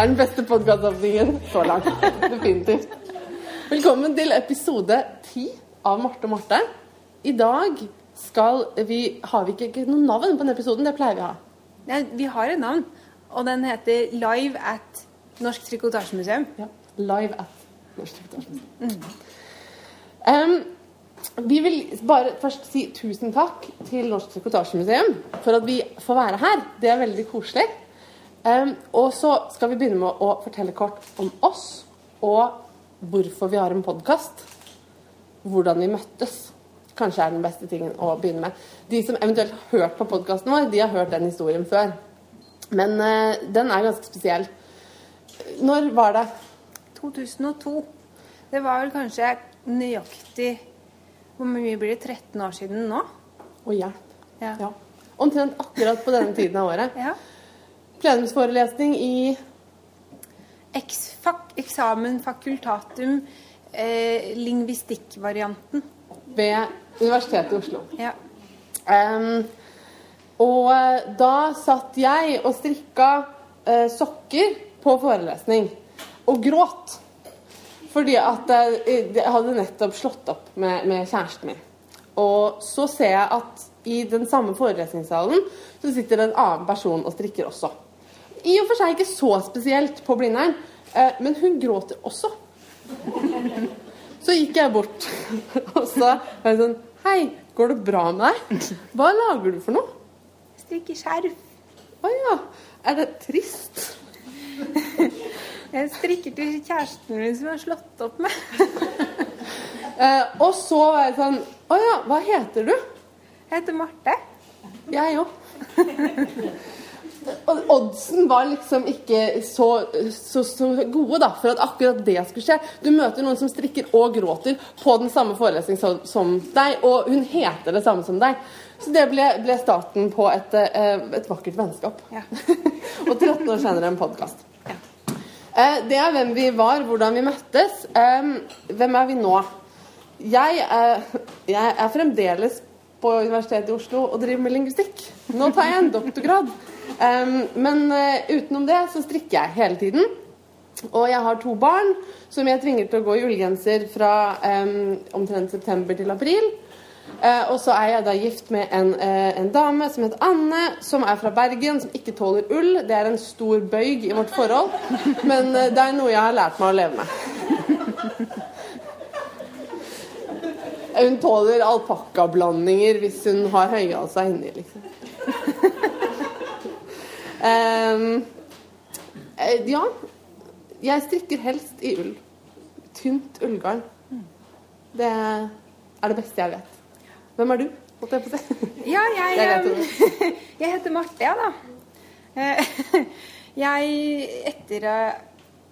Er den beste podkastavdelingen så langt. Definitivt. Velkommen til episode ti av Marte og Marte. I dag skal vi Har vi ikke noe navn på denne episoden? Det pleier vi å ha. Ja, vi har et navn, og den heter Live at Norsk Trikotasjemuseum. Ja. Live at Norsk Trikotasjemuseum. Um, vi vil bare først si tusen takk til Norsk Trikotasjemuseum for at vi får være her. Det er veldig koselig. Um, og så skal vi begynne med å fortelle kort om oss og hvorfor vi har en podkast. Hvordan vi møttes. Kanskje er den beste tingen å begynne med. De som eventuelt har hørt på podkasten vår, de har hørt den historien før. Men uh, den er ganske spesiell. Når var det? 2002. Det var vel kanskje nøyaktig Hvor mye blir det? 13 år siden nå? Å, hjelp. Ja. Ja. Omtrent akkurat på denne tiden av året. ja. Plenumsforelesning i eksamen fakultatum eh, lingvistikkvarianten. ved Universitetet i Oslo. Ja. Um, og eh, da satt jeg og strikka eh, sokker på forelesning og gråt. Fordi at eh, jeg hadde nettopp slått opp med, med kjæresten min. Og så ser jeg at i den samme forelesningssalen så sitter det en annen person og strikker også. I og for seg ikke så spesielt på Blindern, eh, men hun gråter også. Så gikk jeg bort, og så var jeg sånn Hei, går det bra med deg? Hva lager du for noe? Strikker skjerf. Å ja. Er det trist? Jeg strikker til kjæresten min som jeg har slått opp med. Eh, og så var jeg sånn Å ja, hva heter du? Jeg heter Marte. Jeg òg. Oddsen var liksom ikke så, så, så gode da, for at akkurat det skulle skje. Du møter noen som strikker og gråter på den samme forelesning som, som deg, og hun heter det samme som deg. Så det ble, ble starten på et, eh, et vakkert vennskap. Ja. og 13 år senere en podkast. Ja. Det er hvem vi var, hvordan vi møttes. Eh, Hvem er vi nå? Jeg er, jeg er fremdeles på Universitetet i Oslo og driver med lingvistikk. Nå tar jeg en doktorgrad. Eh, Men uh, utenom det så strikker jeg hele tiden. Og jeg har to barn som jeg tvinger til å gå i ullgenser fra um, omtrent september til april. Uh, og så er jeg da gift med en, uh, en dame som heter Anne, som er fra Bergen, som ikke tåler ull. Det er en stor bøyg i vårt forhold, men uh, det er noe jeg har lært meg å leve med. Hun tåler alpakkablandinger hvis hun har høyhalsa inni, liksom. Eh, ja. Jeg strikker helst i ull. Tynt ullgarn. Det er det beste jeg vet. Hvem er du? Holdt jeg på å si. Ja, jeg, Jeg eh, jeg heter Marte, ja da. Eh, Jeg, etter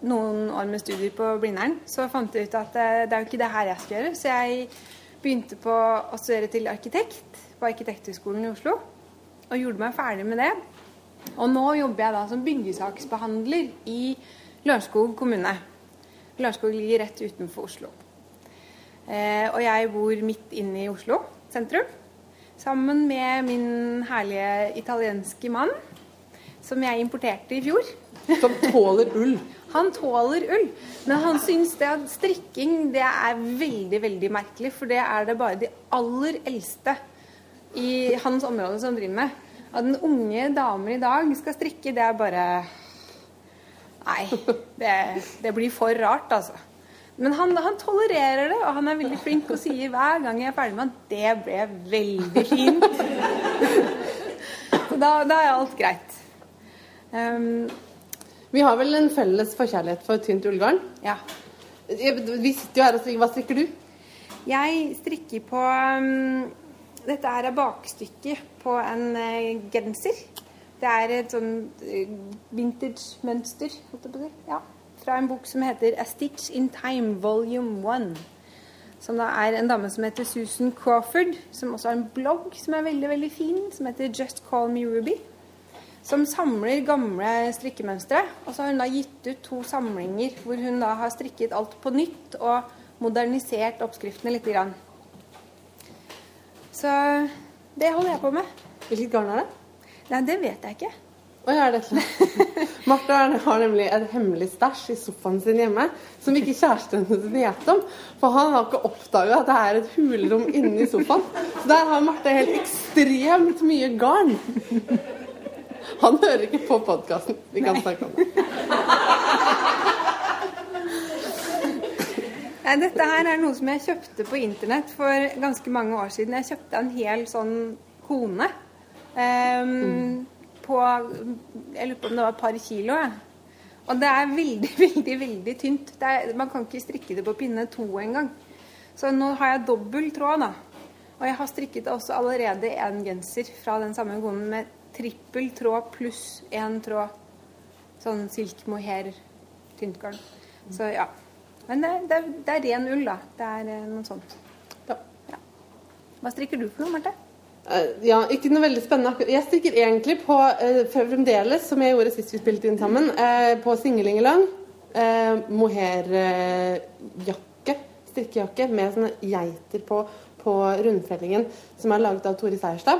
noen år med studier på Blindern, så fant jeg ut at det er jo ikke det her jeg skal gjøre. Så jeg begynte på å studere til arkitekt på Arkitekthøgskolen i Oslo. Og gjorde meg ferdig med det. Og nå jobber jeg da som byggesaksbehandler i Lørenskog kommune. Lørenskog ligger rett utenfor Oslo. Eh, og jeg bor midt inne i Oslo sentrum. Sammen med min herlige italienske mann, som jeg importerte i fjor. Som tåler ull. Han tåler ull, men han syns det at strikking det er veldig, veldig merkelig. For det er det bare de aller eldste i hans område som driver med. At den unge damer i dag skal strikke, det er bare Nei, det, det blir for rart, altså. Men han, han tolererer det, og han er veldig flink og sier hver gang jeg er ferdig med at det ble veldig fint. Så da, da er alt greit. Um, Vi har vel en felles forkjærlighet for tynt ullgarn. ja. Vi sitter jo her og strikker. Hva strikker du? Jeg strikker på um, Dette er bakstykket på en eh, genser. Det er et sånn eh, vintage-mønster, holdt jeg på å si. Ja. Fra en bok som heter A Stitch in Time Volume 1. Som da er en dame som heter Susan Crawford, som også har en blogg som er veldig veldig fin, som heter Just Call Me Ruby. Som samler gamle strikkemønstre. Og så har hun da gitt ut to samlinger hvor hun da har strikket alt på nytt og modernisert oppskriftene litt. Grann. Så det holder jeg på med. Hvilket garn er det? Nei, det vet jeg ikke. Oi, er det ikke Martha har nemlig et hemmelig stæsj i sofaen sin hjemme som ikke kjæresten hennes vet om. For han har ikke oppdaga at det er et hulrom inni sofaen. Så der har Marte helt ekstremt mye garn. Han hører ikke på podkasten. Vi kan snakke om det. Nei, dette her er noe som jeg kjøpte på internett for ganske mange år siden. Jeg kjøpte en hel sånn kone. Um, mm på Jeg lurer på om det var et par kilo. Jeg. Og det er veldig, veldig veldig tynt. Er, man kan ikke strikke det på pinne to engang. Så nå har jeg dobbel tråd, da. Og jeg har strikket også allerede en genser fra den samme konen med trippel tråd pluss én tråd. Sånn silk mohair tyntgarn. Så ja. Men det, det, det, er ren ull, da. Det er eh, noe sånt. Ja. Ja. Hva strikker du for noe, Marte? Eh, ja, ikke noe veldig spennende. Jeg strikker egentlig på uh, fremdeles, som jeg gjorde sist vi spilte inn sammen, på singelingelang. Mohairjakke, strikkejakke, med sånne geiter på, på rundfellingen som er laget av Tore Seierstad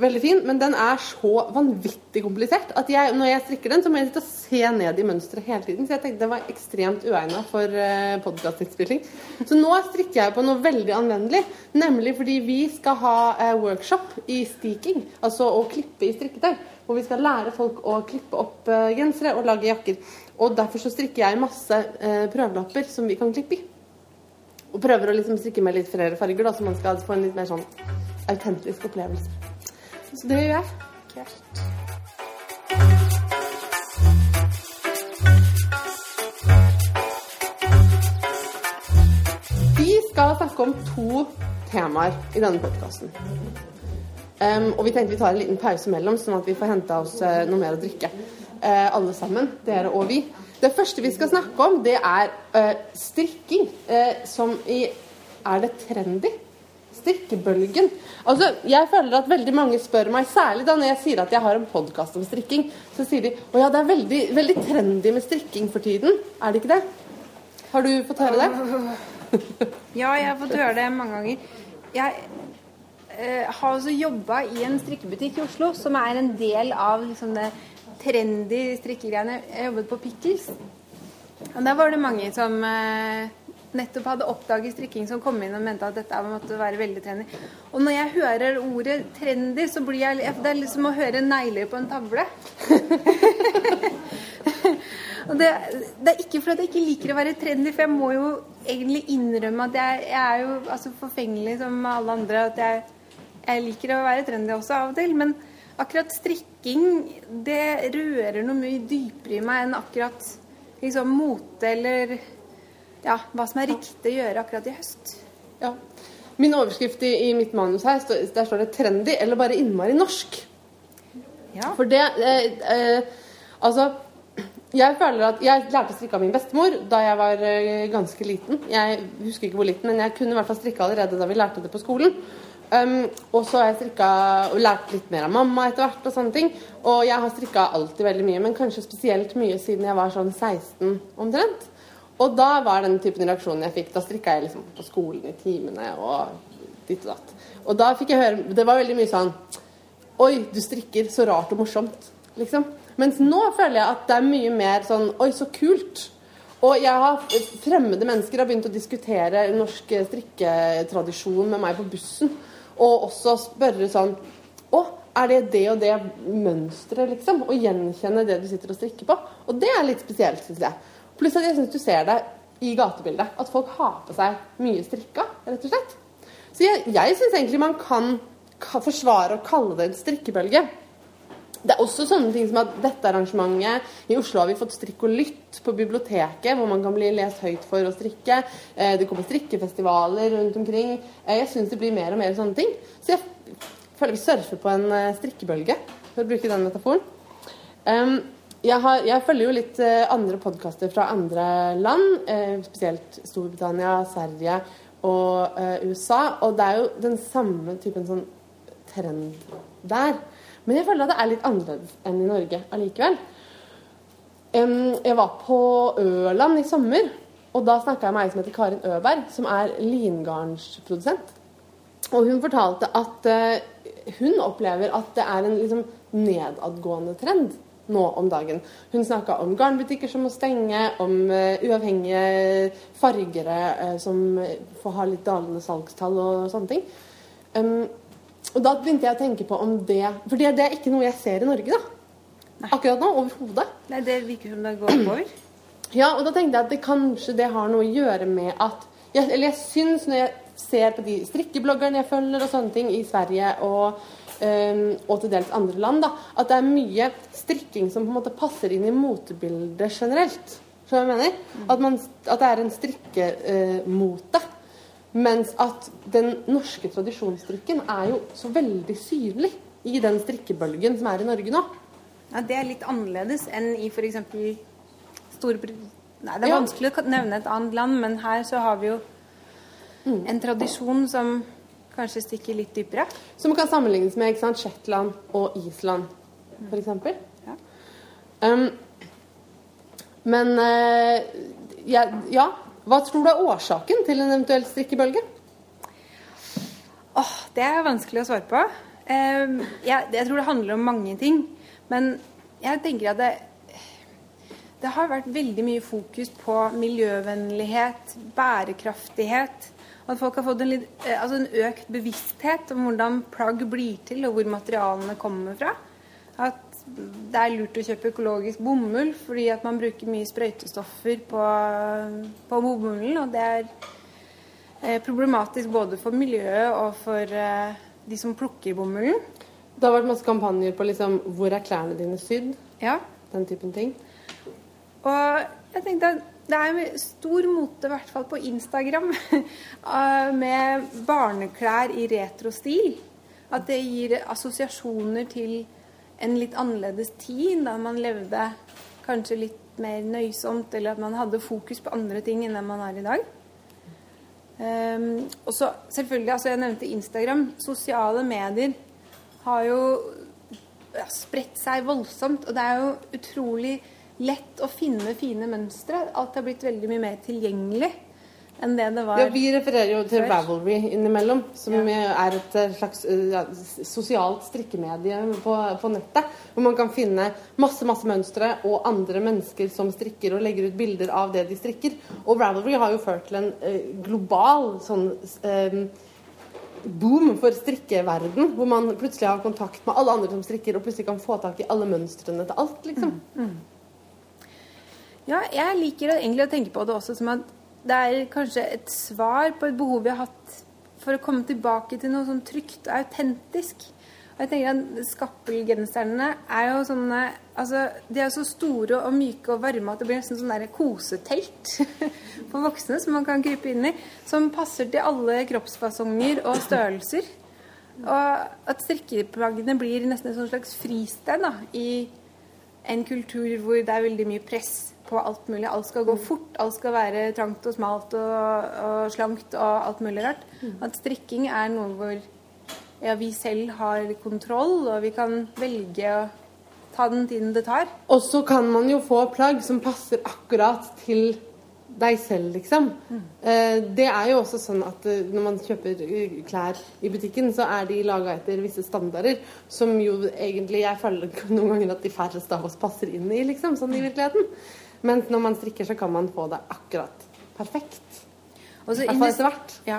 veldig fin, men den er så vanvittig komplisert at jeg, når jeg strikker den, så må jeg sitte og se ned i mønsteret hele tiden. Så jeg tenkte det var ekstremt uegna for uh, podkastinnspilling. Så nå strikker jeg på noe veldig anvendelig, nemlig fordi vi skal ha uh, workshop i stiking, altså å klippe i strikketøy. Hvor vi skal lære folk å klippe opp uh, gensere og lage jakker. Og derfor så strikker jeg masse prøvelapper som vi kan klippe i. Og prøver å liksom strikke med litt flere farger, da, så man skal få en litt mer sånn autentisk opplevelse. Så det gjør jeg. Kult. Vi skal snakke om to temaer i denne podkasten. Um, og vi tenkte vi tar en liten pause mellom, sånn at vi får henta oss uh, noe mer å drikke. Uh, alle sammen, dere og vi. Det første vi skal snakke om, det er uh, strikking. som i Er det trendy? Strikkebølgen. Altså, Jeg føler at veldig mange spør meg, særlig da når jeg sier at jeg har en podkast om strikking, så sier de å ja, det er veldig, veldig trendy med strikking for tiden. Er det ikke det? Har du fått høre det? ja, jeg har fått høre det mange ganger. Jeg eh, har også jobba i en strikkebutikk i Oslo som er en del av liksom, det trendy strikkegreiene. Jeg jobbet på Pickles. Og der var det mange som eh, nettopp hadde oppdaget strikking, som kom inn og mente at dette måtte være veldig trendy. Og når jeg hører ordet trendy, så blir jeg Det er liksom å høre negler på en tavle. og det, det, er ikke fordi jeg ikke liker å være trendy, for jeg må jo egentlig innrømme at jeg, jeg er jo altså forfengelig som alle andre. At jeg, jeg liker å være trendy også av og til. Men akkurat strikking, det rører noe mye dypere i meg enn akkurat liksom mote eller ja, hva som er riktig å gjøre akkurat i høst. Ja. Min overskrift i, i mitt manus her, der står det 'trendy' eller bare innmari norsk. Ja. For det eh, eh, Altså, jeg føler at Jeg lærte å strikke av min bestemor da jeg var eh, ganske liten. Jeg husker ikke hvor liten, men jeg kunne i hvert fall strikke allerede da vi lærte det på skolen. Um, og så har jeg strikka og lært litt mer av mamma etter hvert. Og sånne ting Og jeg har strikka alltid veldig mye, men kanskje spesielt mye siden jeg var sånn 16 omtrent. Og da var den typen reaksjonen jeg fikk. Da strikka jeg liksom på skolen i timene og ditt og datt. Og da fikk jeg høre Det var veldig mye sånn Oi, du strikker så rart og morsomt, liksom. Mens nå føler jeg at det er mye mer sånn Oi, så kult. Og jeg har fremmede mennesker har begynt å diskutere norsk strikketradisjon med meg på bussen. Og også spørre sånn Å, er det det og det mønsteret, liksom? Og gjenkjenne det du sitter og strikker på. Og det er litt spesielt, syns jeg. Pluss at jeg syns du ser det i gatebildet. At folk har på seg mye strikka, rett og slett. Så jeg, jeg syns egentlig man kan, forsvare å kalle det en strikkebølge. Det er også sånne ting som at dette arrangementet I Oslo har vi fått Strikk og lytt på biblioteket, hvor man kan bli lest høyt for å strikke. Eh, det kommer strikkefestivaler rundt omkring. Eh, jeg syns det blir mer og mer sånne ting. Så jeg føler vi surfer på en eh, strikkebølge, for å bruke den metaforen. Um, jeg, har, jeg, følger jo litt eh, andre podkaster fra andre land, eh, spesielt Storbritannia, Sverige og eh, USA. Og det er jo den samme typen sånn trend der. Men jeg føler at det er litt annerledes enn i Norge allikevel. Jeg var på Ørland i sommer, og da snakka jeg med ei som heter Karin Øberg, som er lingarnsprodusent. Og hun fortalte at hun opplever at det er en liksom, nedadgående trend nå om dagen. Hun snakka om garnbutikker som må stenge, om uh, uavhengige fargere uh, som får ha litt dalende salgstall og sånne ting. Um, og da begynte jeg å tenke på om det For det, det er ikke noe jeg ser i Norge, da. Nei. Akkurat nå. Overhodet. Nei, det virker som det går oppover. Ja, og da tenkte jeg at det kanskje det har noe å gjøre med at jeg, Eller jeg syns når jeg ser på de strikkebloggerne jeg følger og sånne ting i Sverige og, og til dels andre land, da, at det er mye strikking som på en måte passer inn i motebildet generelt. Skjønner du hva jeg mener? At, man, at, det er en strikkemote. Uh, mens at den norske tradisjonsstrikken er jo så veldig synlig i den strikkebølgen som er i Norge nå. Ja, Det er litt annerledes enn i f.eks. Storbritannia. Nei, det er vanskelig å nevne et annet land, men her så har vi jo mm. en tradisjon som kanskje stikker litt dypere. Som kan sammenlignes med ikke sant, Shetland og Island, f.eks. Ja. Um, men uh, ja, ja, hva tror du er årsaken til en eventuell strikkebølge? Oh, det er vanskelig å svare på. Um, jeg, jeg, tror det handler om mange ting. Men jeg tenker at det, det har vært veldig mye fokus på miljøvennlighet, bærekraftighet. At folk har fått en, litt, eh, altså en økt bevissthet om hvordan plagg blir til, og hvor materialene kommer fra. At det er lurt å kjøpe økologisk bomull fordi at man bruker mye sprøytestoffer på, på bomullen. Og det er eh, problematisk både for miljøet og for eh, de som plukker bomullen. Det har vært masse kampanjer på liksom, 'Hvor er klærne dine sydd?' Ja. Den typen ting. Og jeg tenkte at det er stor mote, i hvert fall på Instagram, med barneklær i retrostil. At det gir assosiasjoner til en litt annerledes tid, da man levde kanskje litt mer nøysomt, eller at man hadde fokus på andre ting enn det man har i dag. Um, og så selvfølgelig, altså Jeg nevnte Instagram. Sosiale medier har jo ja, spredt seg voldsomt. Og det er jo utrolig lett å finne fine mønstre. Alt har blitt veldig mye mer tilgjengelig enn det det var ja, Vi refererer jo til Ravelry innimellom, som ja. er et eh, slags eh, ja, sosialt strikkemedie på, på, nettet. Hvor man kan finne masse masse mønstre og andre mennesker som strikker og legger ut bilder av det de strikker. Og Ravelry har jo ført til en eh, global sånn eh, boom for strikkeverden, hvor man plutselig har kontakt med alle andre som strikker, og plutselig kan få tak i alle mønstrene til alt, liksom. Mm, mm. Ja, jeg liker egentlig å tenke på det også som at det er kanskje et svar på et behov vi har hatt for å komme tilbake til noe sånn trygt og autentisk. Og jeg tenker at Skappelgenserne er jo sånne altså, De er så store og myke og varme at det blir nesten sånn der kosetelt for voksne som man kan krype inn i. Som passer til alle kroppsfasonger og størrelser. Og at strikkeplaggene blir nesten et slags fristed da, i en kultur hvor det er veldig mye press på alt mulig. Alt skal gå mm. fort, alt skal være trangt og smalt og, og slankt og alt mulig rart. Mm. At strikking er noe hvor ja, vi selv har kontroll, og vi kan velge å ta den tiden det tar. Og så kan man jo få plagg som passer akkurat til deg selv, liksom. Mm. Eh, det er jo også sånn at eh, når man kjøper eh, klær i butikken, så er de laga etter visse standarder som jo egentlig jeg føler noen ganger at de færreste av oss passer inn i, liksom, sånn i virkeligheten. Mens når man strikker, så kan man få det akkurat perfekt. Og så, invest ja.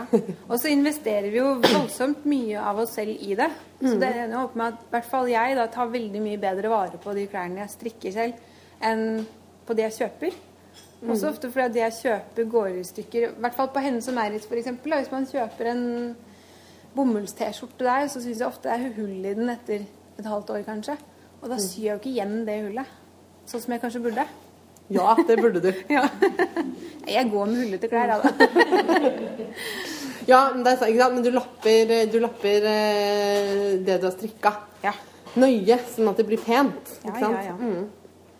og så investerer vi jo voldsomt mye av oss selv i det. Så det ender opp med at i hvert fall jeg da tar veldig mye bedre vare på de klærne jeg strikker selv, enn på de jeg kjøper. Også ofte fordi det jeg kjøper, går i stykker. I hvert fall på Hennes og Maurits f.eks. Hvis man kjøper en bomulls-T-skjorte der, så syns jeg ofte det er hull i den etter et halvt år, kanskje. Og da syr jeg jo ikke igjen det hullet. Sånn som jeg kanskje burde. Ja, det burde du. ja. Jeg går med hullete klær, da. ja, men, sant? men du lapper, du lapper eh, det du har strikka. Ja. Nøye, sånn at det blir pent. Ikke sant? Ja, ja, ja. Mm.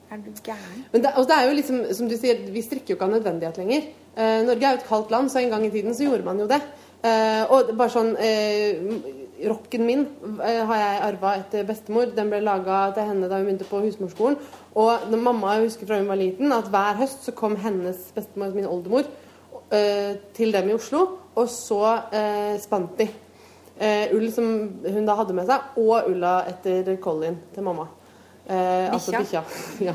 Er du gæren? Det, det, er jo liksom, som du sier, vi strikker jo ikke av nødvendighet lenger. Eh, Norge er jo et kaldt land, så en gang i tiden så gjorde man jo det. Eh, og bare sånn eh, Rocken min eh, har jeg arva etter bestemor. Den ble laga til henne da hun begynte på husmorskolen. Og når mamma husker fra hun var liten, at hver høst så kom hennes bestemor, min oldemor, eh, til dem i Oslo, og så eh, spant de ull som hun da hadde med seg, og ulla etter Colin til mamma. Eh, altså Bikkja? Ja.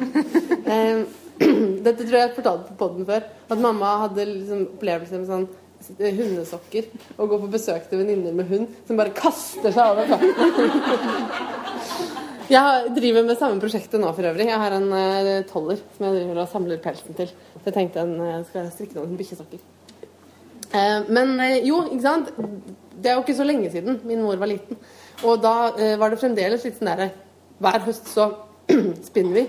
Eh, dette tror jeg jeg fortalte på poden før. At mamma hadde liksom opplevelser med sånn eh, hundesokker. Og gå på besøk til venninner med hund som bare kaster seg over. Jeg driver med samme prosjektet nå for øvrig. Jeg har en uh, toller som jeg driver og samler pelsen til. Så jeg tenkte en, jeg skal strikke noen bikkjesokker. Uh, men jo, ikke sant. Det er jo ikke så lenge siden min mor var liten. Og da var det fremdeles litt sånn derre Hver høst så spinner vi.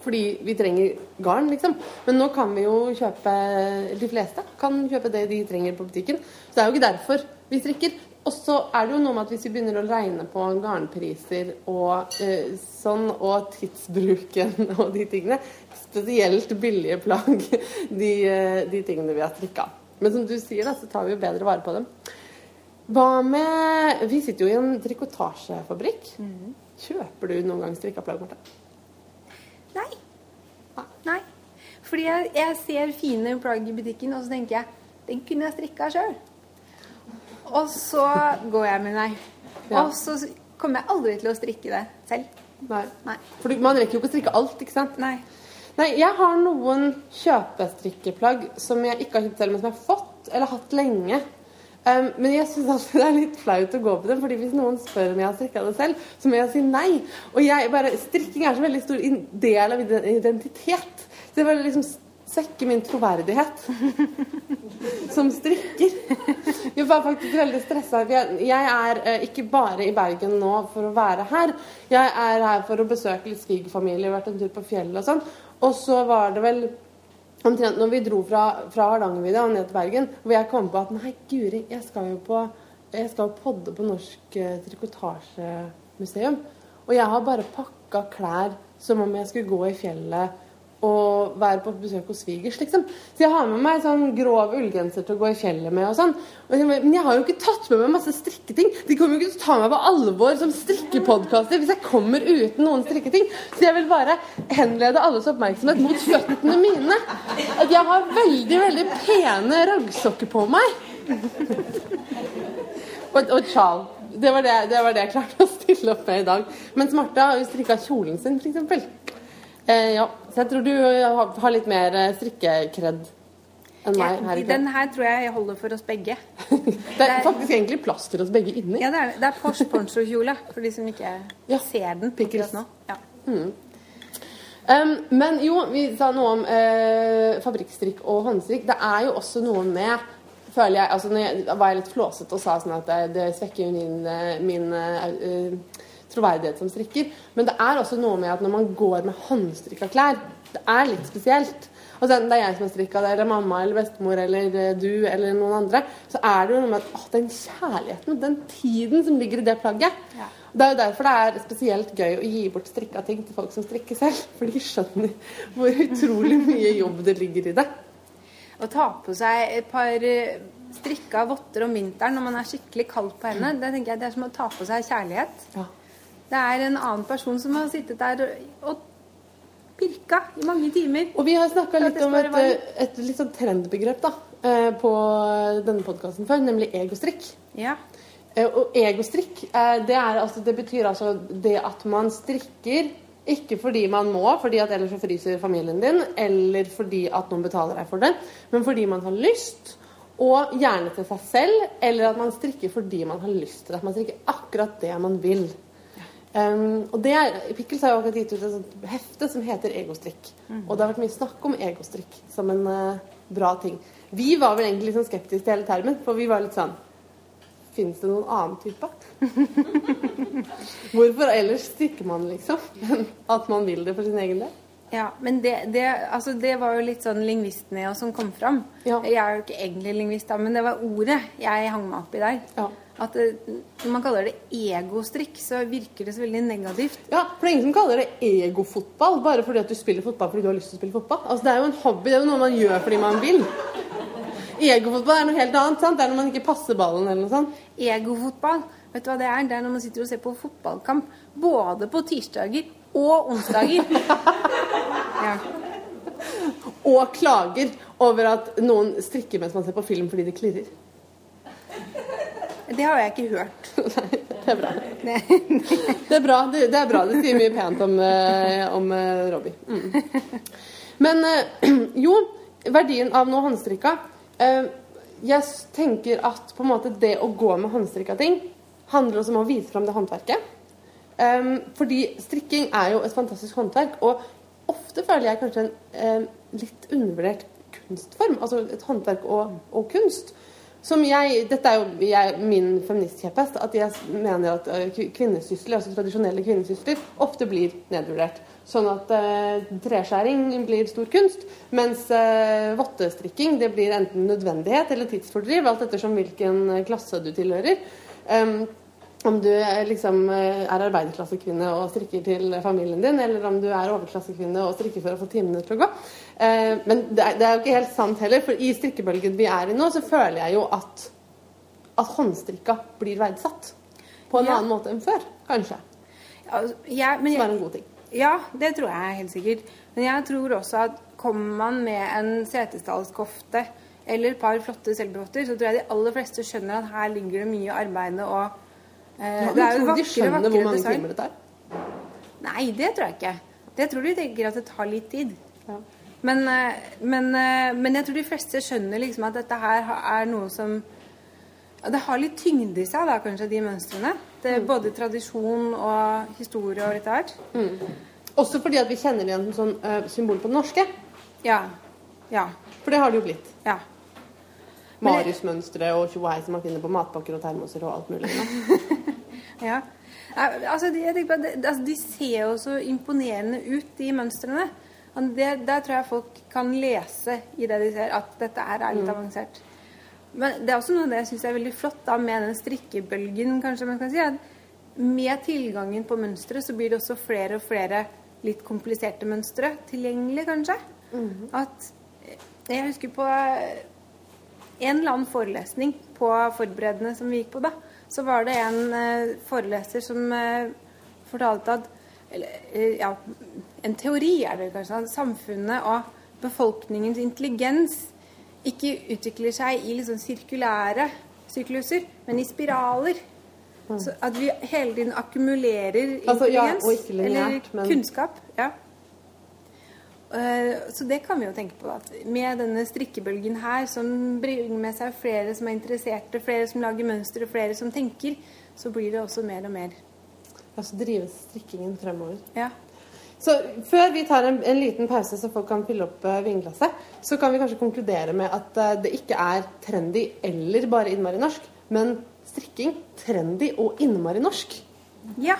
Fordi vi trenger garn, liksom. Men nå kan vi jo kjøpe De fleste kan kjøpe det de trenger på butikken. Så det er jo ikke derfor vi strikker. Og så er det jo noe med at hvis vi begynner å regne på garnpriser og eh, sånn, og tidsbruken og de tingene Spesielt billige plagg, de, eh, de tingene vi har strikka. Men som du sier, da, så tar vi jo bedre vare på dem. Hva med Vi sitter jo i en trikotasjefabrikk. Kjøper du noen gang strikka plagg, Marte? Nei. Nei. Fordi jeg, jeg ser fine plagg i butikken, og så tenker jeg den kunne jeg strikka sjøl. Og så går jeg med nei. Ja. Og så kommer jeg aldri til å strikke det selv. Nei. Nei. For man rekker jo ikke å strikke alt, ikke sant? Nei. Nei, jeg har noen kjøpestrikkeplagg som jeg ikke har kjøpt selv, men som jeg har fått eller hatt lenge. Um, men jeg syns det er litt flaut å gå på dem, fordi hvis noen spør om jeg har strikka det selv, så må jeg si nei. Og jeg bare, strikking er så veldig stor del av identitet. Så jeg bare liksom svekker min troverdighet som strikker. Jeg var faktisk veldig stressa. Jeg, jeg er eh, ikke bare i Bergen nå for å være her. Jeg er her for å besøke litt svigerfamilie, vært en tur på fjellet og sånn. Og så var det vel omtrent når vi dro fra, fra Hardangervidda og ned til Bergen, hvor jeg kom på at nei, guri, jeg skal jo på jeg skal podde på Norsk eh, Trikotasjemuseum. Og jeg har bare pakka klær som om jeg skulle gå i fjellet og være på besøk hos svigers, liksom. Så jeg har med meg sånn grov ullgenser til å gå i fjellet med og sånn. Men jeg har jo ikke tatt med meg masse strikketing. De kommer jo ikke til å ta meg på alvor som strikkepodkaster hvis jeg kommer uten noen strikketing. Så jeg vil bare henlede alles oppmerksomhet mot føttene mine. At jeg har veldig, veldig pene raggsokker på meg. Og, og sjal. Det det, det var det jeg klarte å stille opp med i dag. Mens Martha har jo strikka kjolen sin, f.eks. Eh, ja. Så jeg tror du har, har litt mer eh, strikkekred enn meg her i Den her tror jeg jeg holder for oss begge. Det er faktisk egentlig plass til oss begge inni. Ja, det er, det er Porsche poncho-kjole, for de som ikke Ja, ser den akkurat nå. Ja. Um, men jo, vi sa noe om eh, fabrikkstrikk og håndstrikk. Det er jo også noe med føler jeg, altså når jeg, var jeg litt flåsete og sa sånn at det, det svekker jo min, eh, min uh, eh, troverdighet som strikker. Men det er også noe med at når man går med håndstrikka klær, det er litt spesielt. Altså enten det er jeg som har strikka det, eller mamma eller bestemor eller eh, du eller noen andre, så er det jo noe med at å, den kjærligheten, den tiden som ligger i det plagget. Ja. Det er jo derfor det er spesielt gøy å gi bort strikka ting til folk som strikker selv. For de skjønner hvor utrolig mye jobb det ligger i det. Å ta på seg et par eh, strikka votter om vinteren når man er skikkelig kald på hendene, det det er som å ta på seg kjærlighet. Ja. Det er en annen person som har sittet der og- pirka i mange timer. Og vi har snakka litt om et, eh, et litt sånn trendbegrep da, eh, på denne podkasten før, nemlig egostrikk. Ja. Eh, Og egostrikk, det, er, altså, det betyr altså det at man strikker ikke fordi man må, fordi at ellers så fryser familien din, eller fordi at noen betaler deg for det, men fordi man har lyst, og gjerne til seg selv, eller at man strikker fordi man har lyst til det. At man strikker akkurat det man vil. Um, og det er, Pickles har jo akkurat gitt ut et sånt hefte som heter Egostrikk. Og det har vært mye snakk om egostrikk som en uh, bra ting. Vi var vel egentlig litt sånn skeptiske til hele termen, for vi var litt sånn Fins det noen annen type? Hvorfor ellers strikker man, liksom? At man vil det for sin egen del? Ja, men det, det, altså det var jo litt sånn lingvisten i oss som kom fram. Ja. Jeg er jo ikke egentlig lingvist, men det var ordet jeg hang meg opp i der. Ja. At når man kaller det egostrikk, så virker det så veldig negativt. Ja, for det er ingen som kaller det egofotball bare fordi at du spiller fotball fordi du har lyst til å spille fotball. Altså, det er jo en hobby, det er jo noe man gjør fordi man vil. Egofotball er noe helt annet. sant? Det er når man ikke passer ballen eller noe sånt. Egofotball, vet du hva det er? Det er når man sitter og ser på fotballkamp både på tirsdager og onsdager. ja. Og klager over at noen strikker mens man ser på film fordi det klirrer. Det har jeg ikke hørt. Nei, det er bra. Det er bra, det, det er bra. Det sier mye pent om, eh, om eh, Robbie. Mm. Men eh, jo, verdien av noe håndstrikka Jeg tenker at på en måte det å gå med håndstrikka ting handler også om å vise fram det håndverket. Um, fordi strikking er jo et fantastisk håndverk, og ofte føler jeg kanskje en um, litt undervurdert kunstform. Altså et håndverk og, og kunst. Som jeg, Dette er jo jeg, min feministkjepphest, at jeg mener at uh, kvinnesysler, altså tradisjonelle kvinnesysler, ofte blir nedvurdert. Sånn at eh, treskjæring blir stor kunst, mens eh, vottestrikking det blir enten nødvendighet eller tidsfordriv, alt ettersom hvilken uh, klasse du tilhører. Um, om du liksom eh, er arbeiderklassekvinne og strikker til familien din, eller om du er overklassekvinne og strikker for å få timene til å gå. Eh, Men det er, det er jo ikke helt sant heller, for i strikkebølgen vi er i nå, så føler jeg jo at, at håndstrikka blir verdsatt. På en Ja. annen måte enn før, kanskje. Ja, ja, men Som er en god ting. ja, det tror jeg helt sikkert. Men jeg tror også at kommer man med en setesdalskofte eller et par flotte selvbevotter, så tror jeg de aller fleste skjønner at her ligger det mye arbeid og Ja, Det er jo tror du de vakre, skjønner hvor mange design. timer det tar? Nei, det tror jeg ikke. Det tror de tenker at det tar litt tid. Ja. Men, eh, men, eh, men jeg tror de fleste skjønner liksom at dette her er noe som Det har litt tyngde i seg, da, kanskje, de mønstrene. Det er både tradisjon og historie og litt av hvert. Også fordi at vi kjenner det igjen som sånn uh, symbol på det norske. Ja. Ja. For det har det jo blitt. Ja. Marius-mønstre og tjohei som man finner på matpakker og termoser og alt mulig. Ja. Altså, de, altså, de ser jo så imponerende ut, de mønstrene. Der, der tror jeg folk kan lese i det de ser, at dette er litt avansert. Men det er også noe av det jeg syns er veldig flott da, med den strikkebølgen, kanskje man kan si. at Med tilgangen på mønstre så blir det også flere og flere litt kompliserte mønstre tilgjengelig, kanskje. At eh, Jeg husker på eh, en eller annen forelesning på forberedende som vi gikk på da, så var det en eh, foreleser som eh, fortalte at eller, eh, ja, En teori er det kanskje. At samfunnet og befolkningens intelligens ikke utvikler seg i liksom sirkulære sykluser, men i spiraler. Så at vi hele tiden akkumulerer Altså, ja, intelligens. og ikke lineært, eller kunnskap. Ja. Eh, Så det kan vi jo tenke på. At med denne strikkebølgen her, som bringer med seg flere som er interesserte, flere som lager mønstre, flere som tenker, så blir det også mer og mer. Ja, så drives strikkingen fremover. Ja. Så før vi tar en, en liten pause så folk kan fylle opp uh, vinglasset, så kan vi kanskje konkludere med at eh, det ikke er trendy eller bare innmari norsk, men strikking trendy og innmari norsk. ja.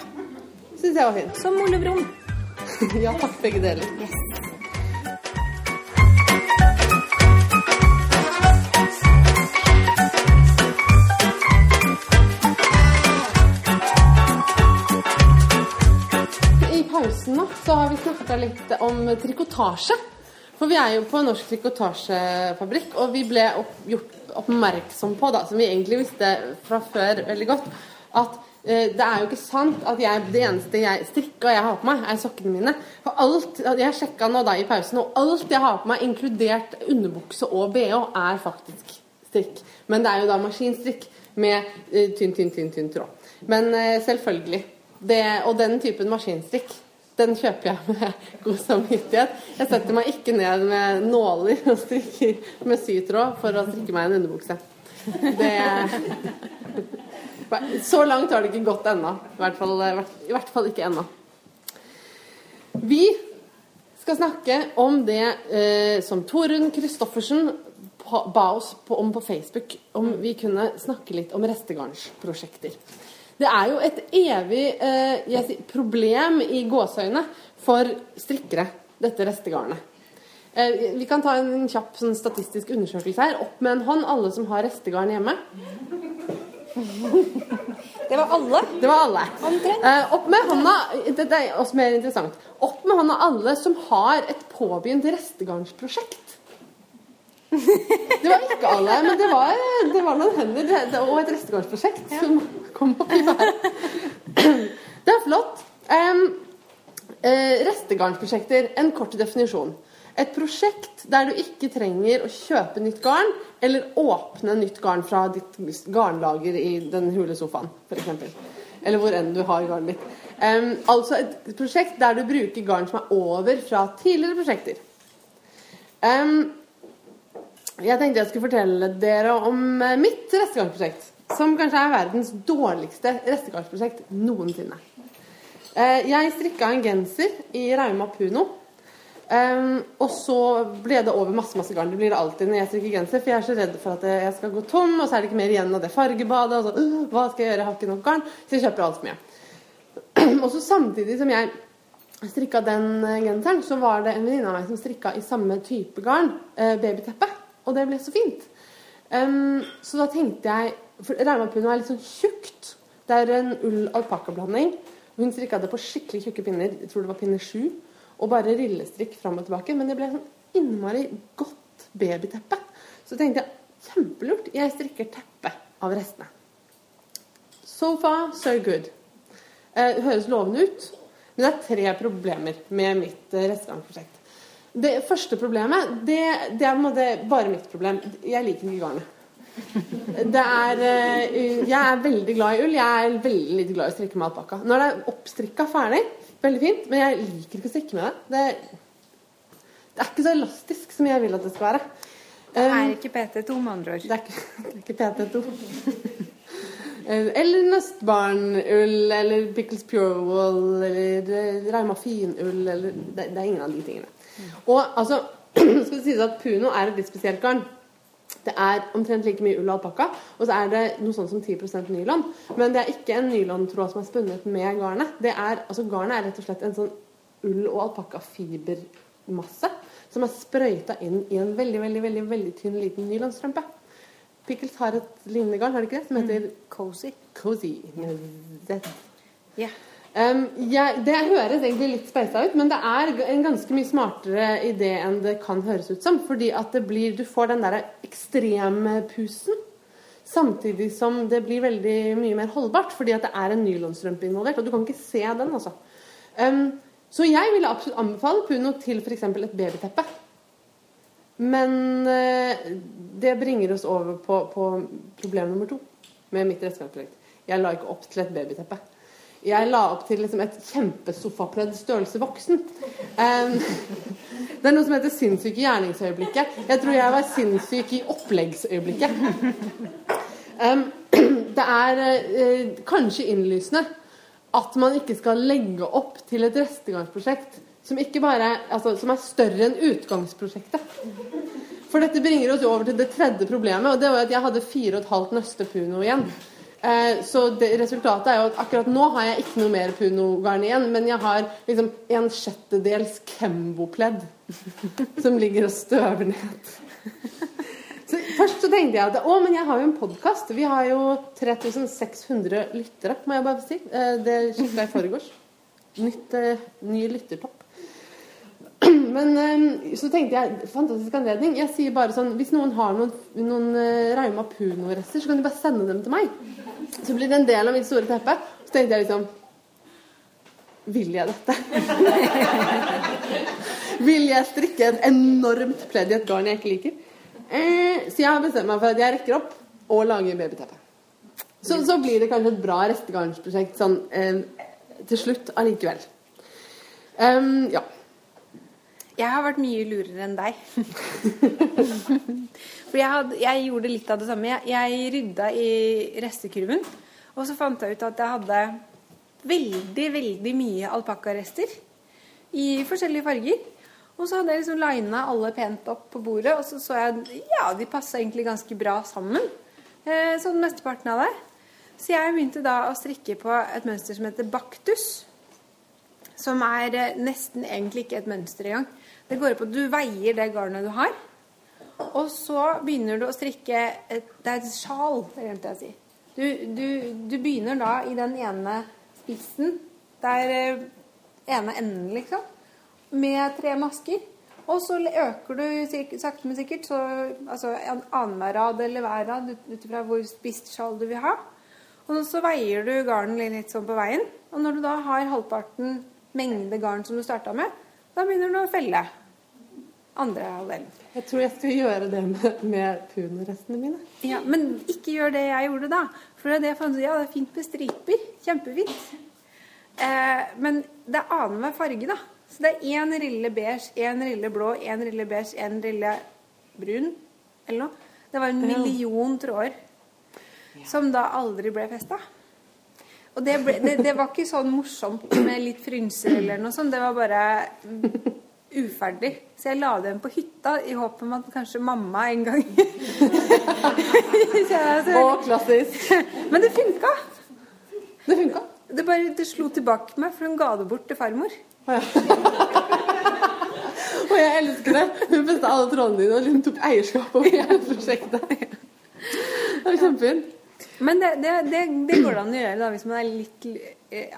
Syns jeg var fint. Som Ole Brumm. ja takk, begge deler. Yes. Så har vi snakka litt om trikotasje. For vi er jo på Norsk Trikotasjefabrikk, og vi ble opp, gjort oppmerksom på, da, som vi egentlig visste fra før veldig godt, at eh, det er jo ikke sant at jeg, det eneste jeg strikka jeg har på meg, er sokkene mine. For alt, Jeg sjekka nå da i pausen, og alt jeg har på meg, inkludert underbukse og bh, er faktisk strikk. Men det er jo da maskinstrikk med eh, tynn, tynn, tynn, tynn tråd. Men eh, selvfølgelig. Det, og den typen maskinstrikk, den kjøper jeg med god samvittighet. Jeg setter meg ikke ned med nåler og strikker med sytråd for å strikke meg en underbukse. Det Så langt har det ikke gått ennå. I hvert fall, i hvert fall ikke ennå. Vi skal snakke om det eh, som Torunn Christoffersen ba oss på, om på Facebook. Om vi kunne snakke litt om restegarnsprosjekter. Det er jo et evig eh, sier, problem i gåseøyne for strikkere, dette restegarnet. Eh, vi kan ta en kjapp sånn, statistisk undersøkelse her. Opp med en hånd, alle som har restegarn hjemme. Det var alle. Det var alle. Eh, opp med hånda Dette er også mer interessant. Opp med hånda alle som har et påbegynt restegarnsprosjekt. Det var ikke alle, men det var, det var noen hender det, det, og et restegarnsprosjekt som kom opp i været. Det er flott. Um, Eh, restegarnsprosjekter. En kort definisjon. Et prosjekt der du ikke trenger å kjøpe nytt garn, eller åpne nytt garn fra ditt garnlager i den hule sofaen, f.eks. Eller hvor enn du har garnet ditt. Um, altså et prosjekt der du bruker garn som er over fra tidligere prosjekter. Um, jeg tenkte jeg skulle fortelle dere om eh, mitt restegardsprosjekt. Som kanskje er verdens dårligste restegardsprosjekt noensinne. Uh, jeg strikka en genser i Rauma Puno. Um, og så ble det over masse masse garn. Det blir det alltid når jeg strikker genser. For jeg er så redd for at jeg skal gå tom, og så er det ikke mer igjen av det fargebadet. Og så, uh, hva skal jeg gjøre? Jeg har ikke nok garn. Så jeg kjøper altfor mye. Og så samtidig som jeg strikka den eh, genseren, så var det en venninne av meg som strikka i samme type garn, eh, babyteppe. Og det ble så fint. Um, så da tenkte jeg For Raumapuno er litt sånn tjukt. Det er en ull-alpakka-blanding. Hun strikka det på skikkelig tjukke pinner. Jeg tror det var pinne sju. Og bare rillestrikk fram og tilbake. Men det ble sånn innmari godt babyteppe. Så tenkte jeg kjempelurt. Jeg strikker teppe av restene. So far, so good. Eh, det høres lovende ut. Men det er tre problemer med mitt eh, restegarnprosjekt. Det første problemet, det, det er måte, bare mitt problem. Jeg liker ikke garnet. Det er, eh, jeg er veldig glad i ull. Jeg er veldig lite glad i å strikke med alpakka. Når det er oppstrikka ferdig, veldig fint, men jeg liker ikke å strikke med det. det. Det er ikke så elastisk som jeg vil at det skal være. Det er ikke PT2, med andre ord. Det er ikke, det er ikke PT2. Eller nøstbarnull, eller Pickles Pure Wool, eller eh, Rauma finull, eller det, det, er ingen av de tingene. Og altså, skal det sies at Puno er et litt spesielt garn. Det er omtrent like mye ull og alpakka, og så er det noe sånt som 10% nylon. Men det er ikke en nylontråd som er spunnet med garnet. Det er, altså Garnet er rett og slett en sånn ull- og alpakkafibermasse som er sprøyta inn i en veldig, veldig, veldig, veldig tynn liten nylonstrømpe. Pickles har et lignende garn, har det ikke det? Som heter mm. Cozy. Cozy. Yeah. Um, ja, det høres egentlig litt speisa ut, men det er en ganske mye smartere idé enn det kan høres ut som. Fordi at det blir, du får den derre ekstrempusen. Samtidig som det blir veldig mye mer holdbart, fordi at det er en nylonstrømpe involvert. Og du kan ikke se den, altså. Um, så jeg ville absolutt anbefale Puno til f.eks. et babyteppe. Men uh, det bringer oss over på, på problem nummer to med mitt redskapsprosjekt. Jeg la ikke opp til et babyteppe. Jeg la opp til liksom et kjempesofapledd størrelse voksen. Um, det er noe som heter sinnssyk i gjerningsøyeblikket. Jeg tror jeg var sinnssyk i oppleggsøyeblikket. Um, det er uh, kanskje innlysende at man ikke skal legge opp til et restegangsprosjekt som, bare, altså, som er større enn utgangsprosjektet. For dette bringer oss over til det tredje problemet, og det var at jeg hadde fire og et halvt nøste puno igjen. Eh, så det, resultatet er jo at akkurat nå har jeg ikke noe mer punogarn igjen, men jeg har liksom en sjettedels Kembo-pledd som ligger og støver ned. Så først så tenkte jeg at å, men jeg har jo en podkast. Vi har jo 3600 lyttere, må jeg bare si. Eh, det skifta i forgårs. Nytt, eh, ny lyttertopp. Men ehm, så tenkte jeg fantastisk anledning. Jeg sier bare sånn Hvis noen har noen, noen uh, Rauma Puno-rester, så kan de bare sende dem til meg. Så blir det en del av mitt store teppe. Så tenkte jeg liksom Vil jeg dette? Vil jeg strikke et enormt pledd i et garn jeg ikke liker? Eh, så jeg har bestemt meg for at jeg rekker opp og lager babyteppe. Så, så blir det kanskje et bra restegarnsprosjekt sånn eh, til slutt allikevel. Um, ja. Jeg har vært mye lurere enn deg. For jeg, hadde, jeg, gjorde litt av det samme. Jeg, jeg rydda i restekurven, og så fant jeg ut at jeg hadde veldig, veldig mye alpakkarester i forskjellige farger. Og så hadde jeg liksom lina alle pent opp på bordet, og så så jeg ja, de passa egentlig ganske bra sammen. Eh, sånn mesteparten av det. Så jeg begynte da å strikke på et mønster som heter baktus. Som er eh, nesten egentlig ikke et mønster engang. Det går på at du veier det garnet du har, og så begynner du å strikke et, Det er et sjal, glemte jeg å si. Du, du, du, begynner da i den ene spissen, der eh, ene enden, liksom, med tre masker. Og så øker du sakte, men sikkert, så, altså annenhver rad eller hver rad ut ifra hvor spisst sjal du vil ha. Og så veier du garnen litt sånn på veien. Og når du da har halvparten mengde garn som du starta med, da begynner du å felle andre halvdelen. Jeg tror jeg skal gjøre det med, med punrestene mine. Ja, men ikke gjør det jeg gjorde da. For det er det jeg fant ut, ja, det er fint med striper. Kjempefint. Eh, men det er annenhver farge, da. Så det er én rille beige, én rille blå, én rille beige, én rille brun, eller noe. Det var en million tråder som da aldri ble festa. Og det, ble, det, det, var ikke sånn morsomt med litt frynser eller noe sånt. Det var bare uferdig. Så jeg la den på hytta i håp om at kanskje mamma en gang Å, klassisk. Men det funka. Det funka? Det bare det slo tilbake meg, for hun ga det bort til farmor. Og jeg elsker det. Hun festa alle trådene dine, og hun tok eierskap over hele prosjektet. Det var kjempefint. Men det, det, det, det, går det an å gjøre da, hvis man er litt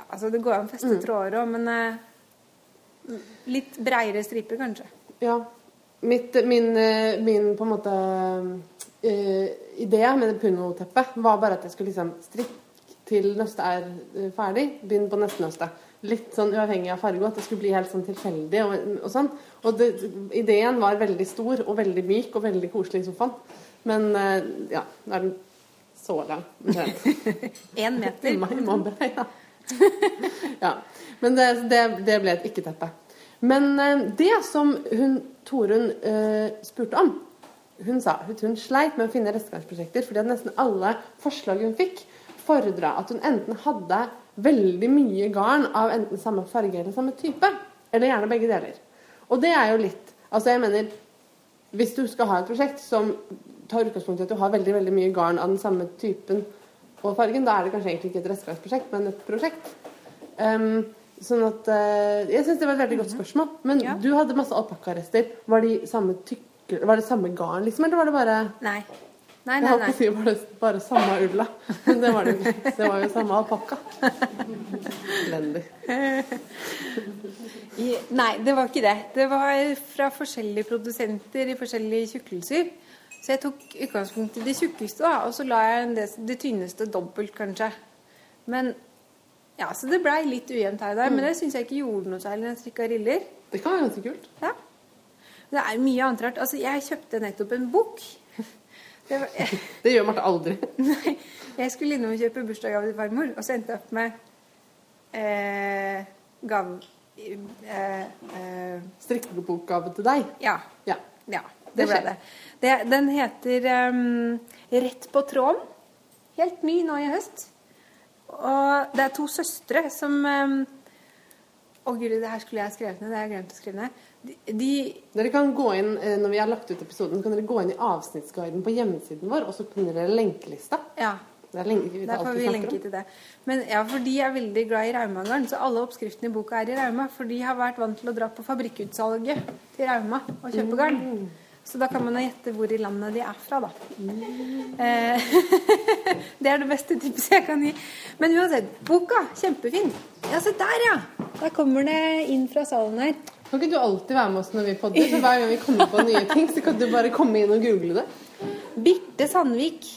Altså, det går an å feste tråder òg, men eh, litt breiere striper, kanskje. Ja. Mitt, min, min, på en måte uh, idé med det punoteppet var bare at jeg skulle liksom strikke til nøstet er ferdig, begynn på neste nøste litt sånn uavhengig av farge, at det skulle bli helt sånn tilfeldig og, og sånn. Og det, ideen var veldig stor og veldig myk og veldig koselig i sofaen. Men uh, ja, det er den så lang. Én meter. Mobbe, ja. ja. Men det, det, det ble et ikke-teppe. Men uh, det som hun, Torunn uh, spurte om Hun sa at hun sleit med å finne restegangsprosjekter, fordi at nesten alle forslag hun fikk, fordra at hun enten hadde veldig mye garn av enten samme farge eller samme type. Eller gjerne begge deler. Og det er jo litt Altså, jeg mener Hvis du skal ha et prosjekt som tar utgangspunkt i at du har veldig veldig mye garn av den samme typen og fargen, da er det kanskje egentlig ikke et restgarnsprosjekt, men et prosjekt. Um, sånn at uh, Jeg syns det var et veldig godt spørsmål. Men ja. du hadde masse alpakkarester. Var de Var det samme garn, liksom, eller var det bare Nei. Nei, nei, nei. Jeg holdt på å si var det bare samme ulla, men det var det ikke. Det var jo samme alpakka. Elendig. Nei, det var ikke det. Det var fra forskjellige produsenter i forskjellige tjukkelser. Så jeg tok utgangspunkt i det tjukkeste, da, og så la jeg det, det tynneste dobbelt, kanskje. Men ja, Så det blei litt ujevnt her og der, mm. men det syns jeg ikke gjorde noe særlig når jeg strikka riller. Det kan være ganske kult. Ja. Det er mye annet rart. Altså, jeg kjøpte nettopp en bok det, var, det gjør Marte aldri. Nei. Jeg skulle innom og kjøpe bursdagsgave til farmor, og så endte jeg opp med eh, gave eh, eh, Strikkebokgave til deg? Ja. ja. ja det, ble det. Det. Den heter um, 'Rett på tråden'. Helt ny nå i høst. Og det er to søstre som um, Å guri, det her skulle jeg skrevet ned. Det har jeg glemt å skrive ned. De, dere kan gå inn, eh, Når vi har lagt ut episoden, kan dere gå inn i avsnittsguiden på hjemmesiden vår, og så finner dere lenkelista. Ja. Der får vi lenke til det. Men ja, for de er veldig glad i Raumagarn, så alle oppskriftene i boka er i Rauma. For de har vært vant til å dra på fabrikkutsalget til Rauma og kjøpe garn. Mm. Så da kan man gjette hvor i landet de er fra, da. Mm. det er det beste tipset jeg kan gi. Men uansett, boka, kjempefin. Ja, se der, ja! Der kommer det inn fra salen her. Kan ikke du alltid være med oss når vi podder? Så hver gang vi kommer på nye ting, så kan du bare komme inn og google det. Birte Sandvik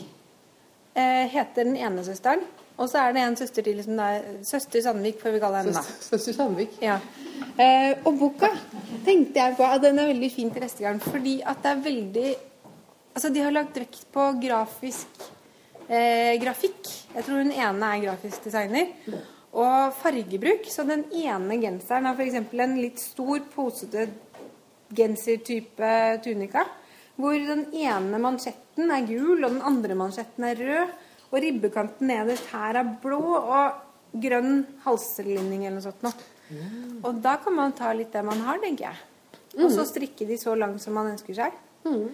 eh, heter den ene søsteren. Og så er det en søster til som er Søster Sandvik, får vi kalle henne. Søster, søster Sandvik. Ja. Eh, og boka tenkte jeg på at den er veldig fin til restegarn, fordi at det er veldig Altså, de har lagt vekt på grafisk eh, grafikk. Jeg tror hun ene er grafisk designer og fargebruk. Så den ene genseren har f.eks. en litt stor, posete gensertype tunika. Hvor den ene mansjetten er gul, og den andre mansjetten er rød. Og ribbekanten nederst her er blå, og grønn halslinning eller noe sånt noe. Mm. Og da kan man ta litt det man har, tenker jeg. Og så strikke de så langt som man ønsker seg. Mm.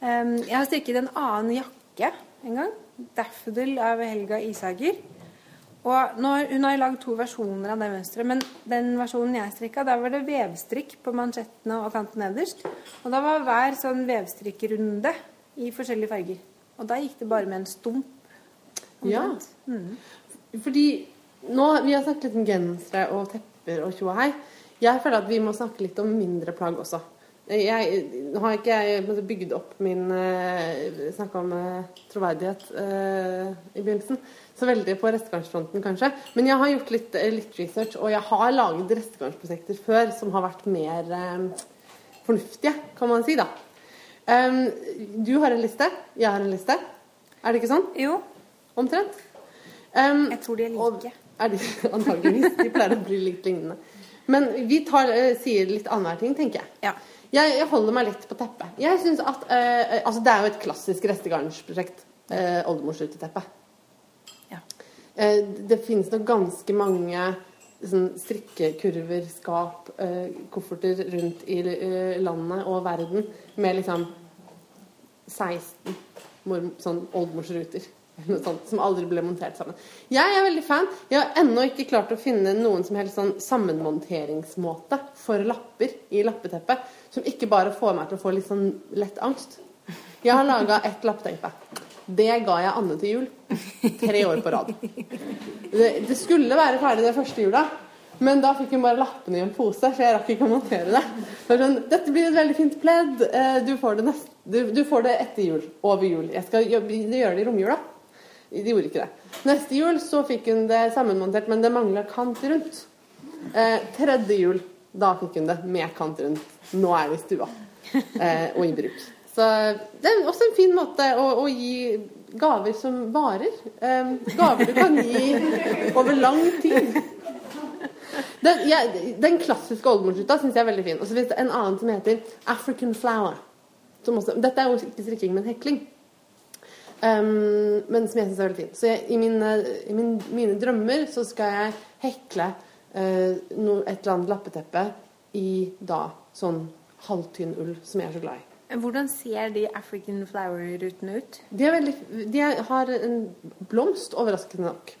Um, jeg har strikket en annen jakke en gang. 'Daffodil' av Helga Isager. Og når, Hun har lagd to versjoner av det mønsteret, men den versjonen jeg strikka, der var det vevstrikk på mansjettene og kanten nederst. Og da var hver sånn vevstrikkrunde i forskjellige farger. Og da gikk det bare med en stump. Ja. Mm. Fordi nå, Vi har snakket litt om gensere og tepper og tjoa hei. Jeg føler at vi må snakke litt om mindre plagg også. jeg, Nå har ikke jeg bygd opp min uh, Snakka om uh, troverdighet uh, i begynnelsen. Så veldig på restegarnsfronten, kanskje. Men jeg har gjort litt, eh, litt research, og jeg har laget restegarnsprosjekter før som har vært mer fornuftige, kan man si, da. Um, du har en liste, jeg har en liste. Er det ikke sånn? Jo. Omtrent? Um, jeg tror de er like. Er de, antageligvis. De pleier å bli litt lignende. Men vi tar, uh, sier litt annenhver ting, tenker jeg. Ja. jeg. Jeg holder meg litt på teppet. Jeg synes at, uh, altså Det er jo et klassisk restegarnsprosjekt. Uh, Oldemorsruteteppet. Ja. Uh, det finnes nok ganske mange sånn, strikkekurver, skap, uh, kofferter rundt i landet og verden med liksom 16 sånn oldmorsruter. Sånt, som aldri ble montert sammen. Jeg er veldig fan. Jeg har ennå ikke klart å finne noen som helst sånn sammenmonteringsmåte for lapper i lappeteppet som ikke bare får meg til å få litt sånn lett angst. Jeg har laga ett lappeteppe. Det ga jeg Anne til jul. Tre år på rad. Det, det skulle være ferdig det første jula, men da fikk hun bare lappene i en pose, så jeg rakk ikke å montere det. det sånn, Dette blir et veldig fint pledd. Eh, du får det, neste, du, du får det etter jul. Over jul. Jeg skal gjøre det i romjula. De gjorde ikke det. Neste jul så fikk hun det sammenmontert, men det mangla kant rundt. Eh, tredje jul, da fikk hun det med kant rundt. Nå er det i stua eh, og i bruk. Så det er også en fin måte å, å gi gaver som varer. Eh, gaver du kan gi over lang tid. Den, ja, den klassiske oldemorsrutta syns jeg er veldig fin. Og så fins det en annen som heter African flower. Også, dette er jo ikke strikking, men hekling. Um, men som jeg syns er veldig fin. Så jeg, i, mine, i min, mine, drømmer så skal jeg hekle uh, no, et eller annet lappeteppe i da sånn halvtynn ull som jeg er så glad i. Hvordan ser de African flower-rutene ut? De, veldig, de, har en blomst, overraskende nok.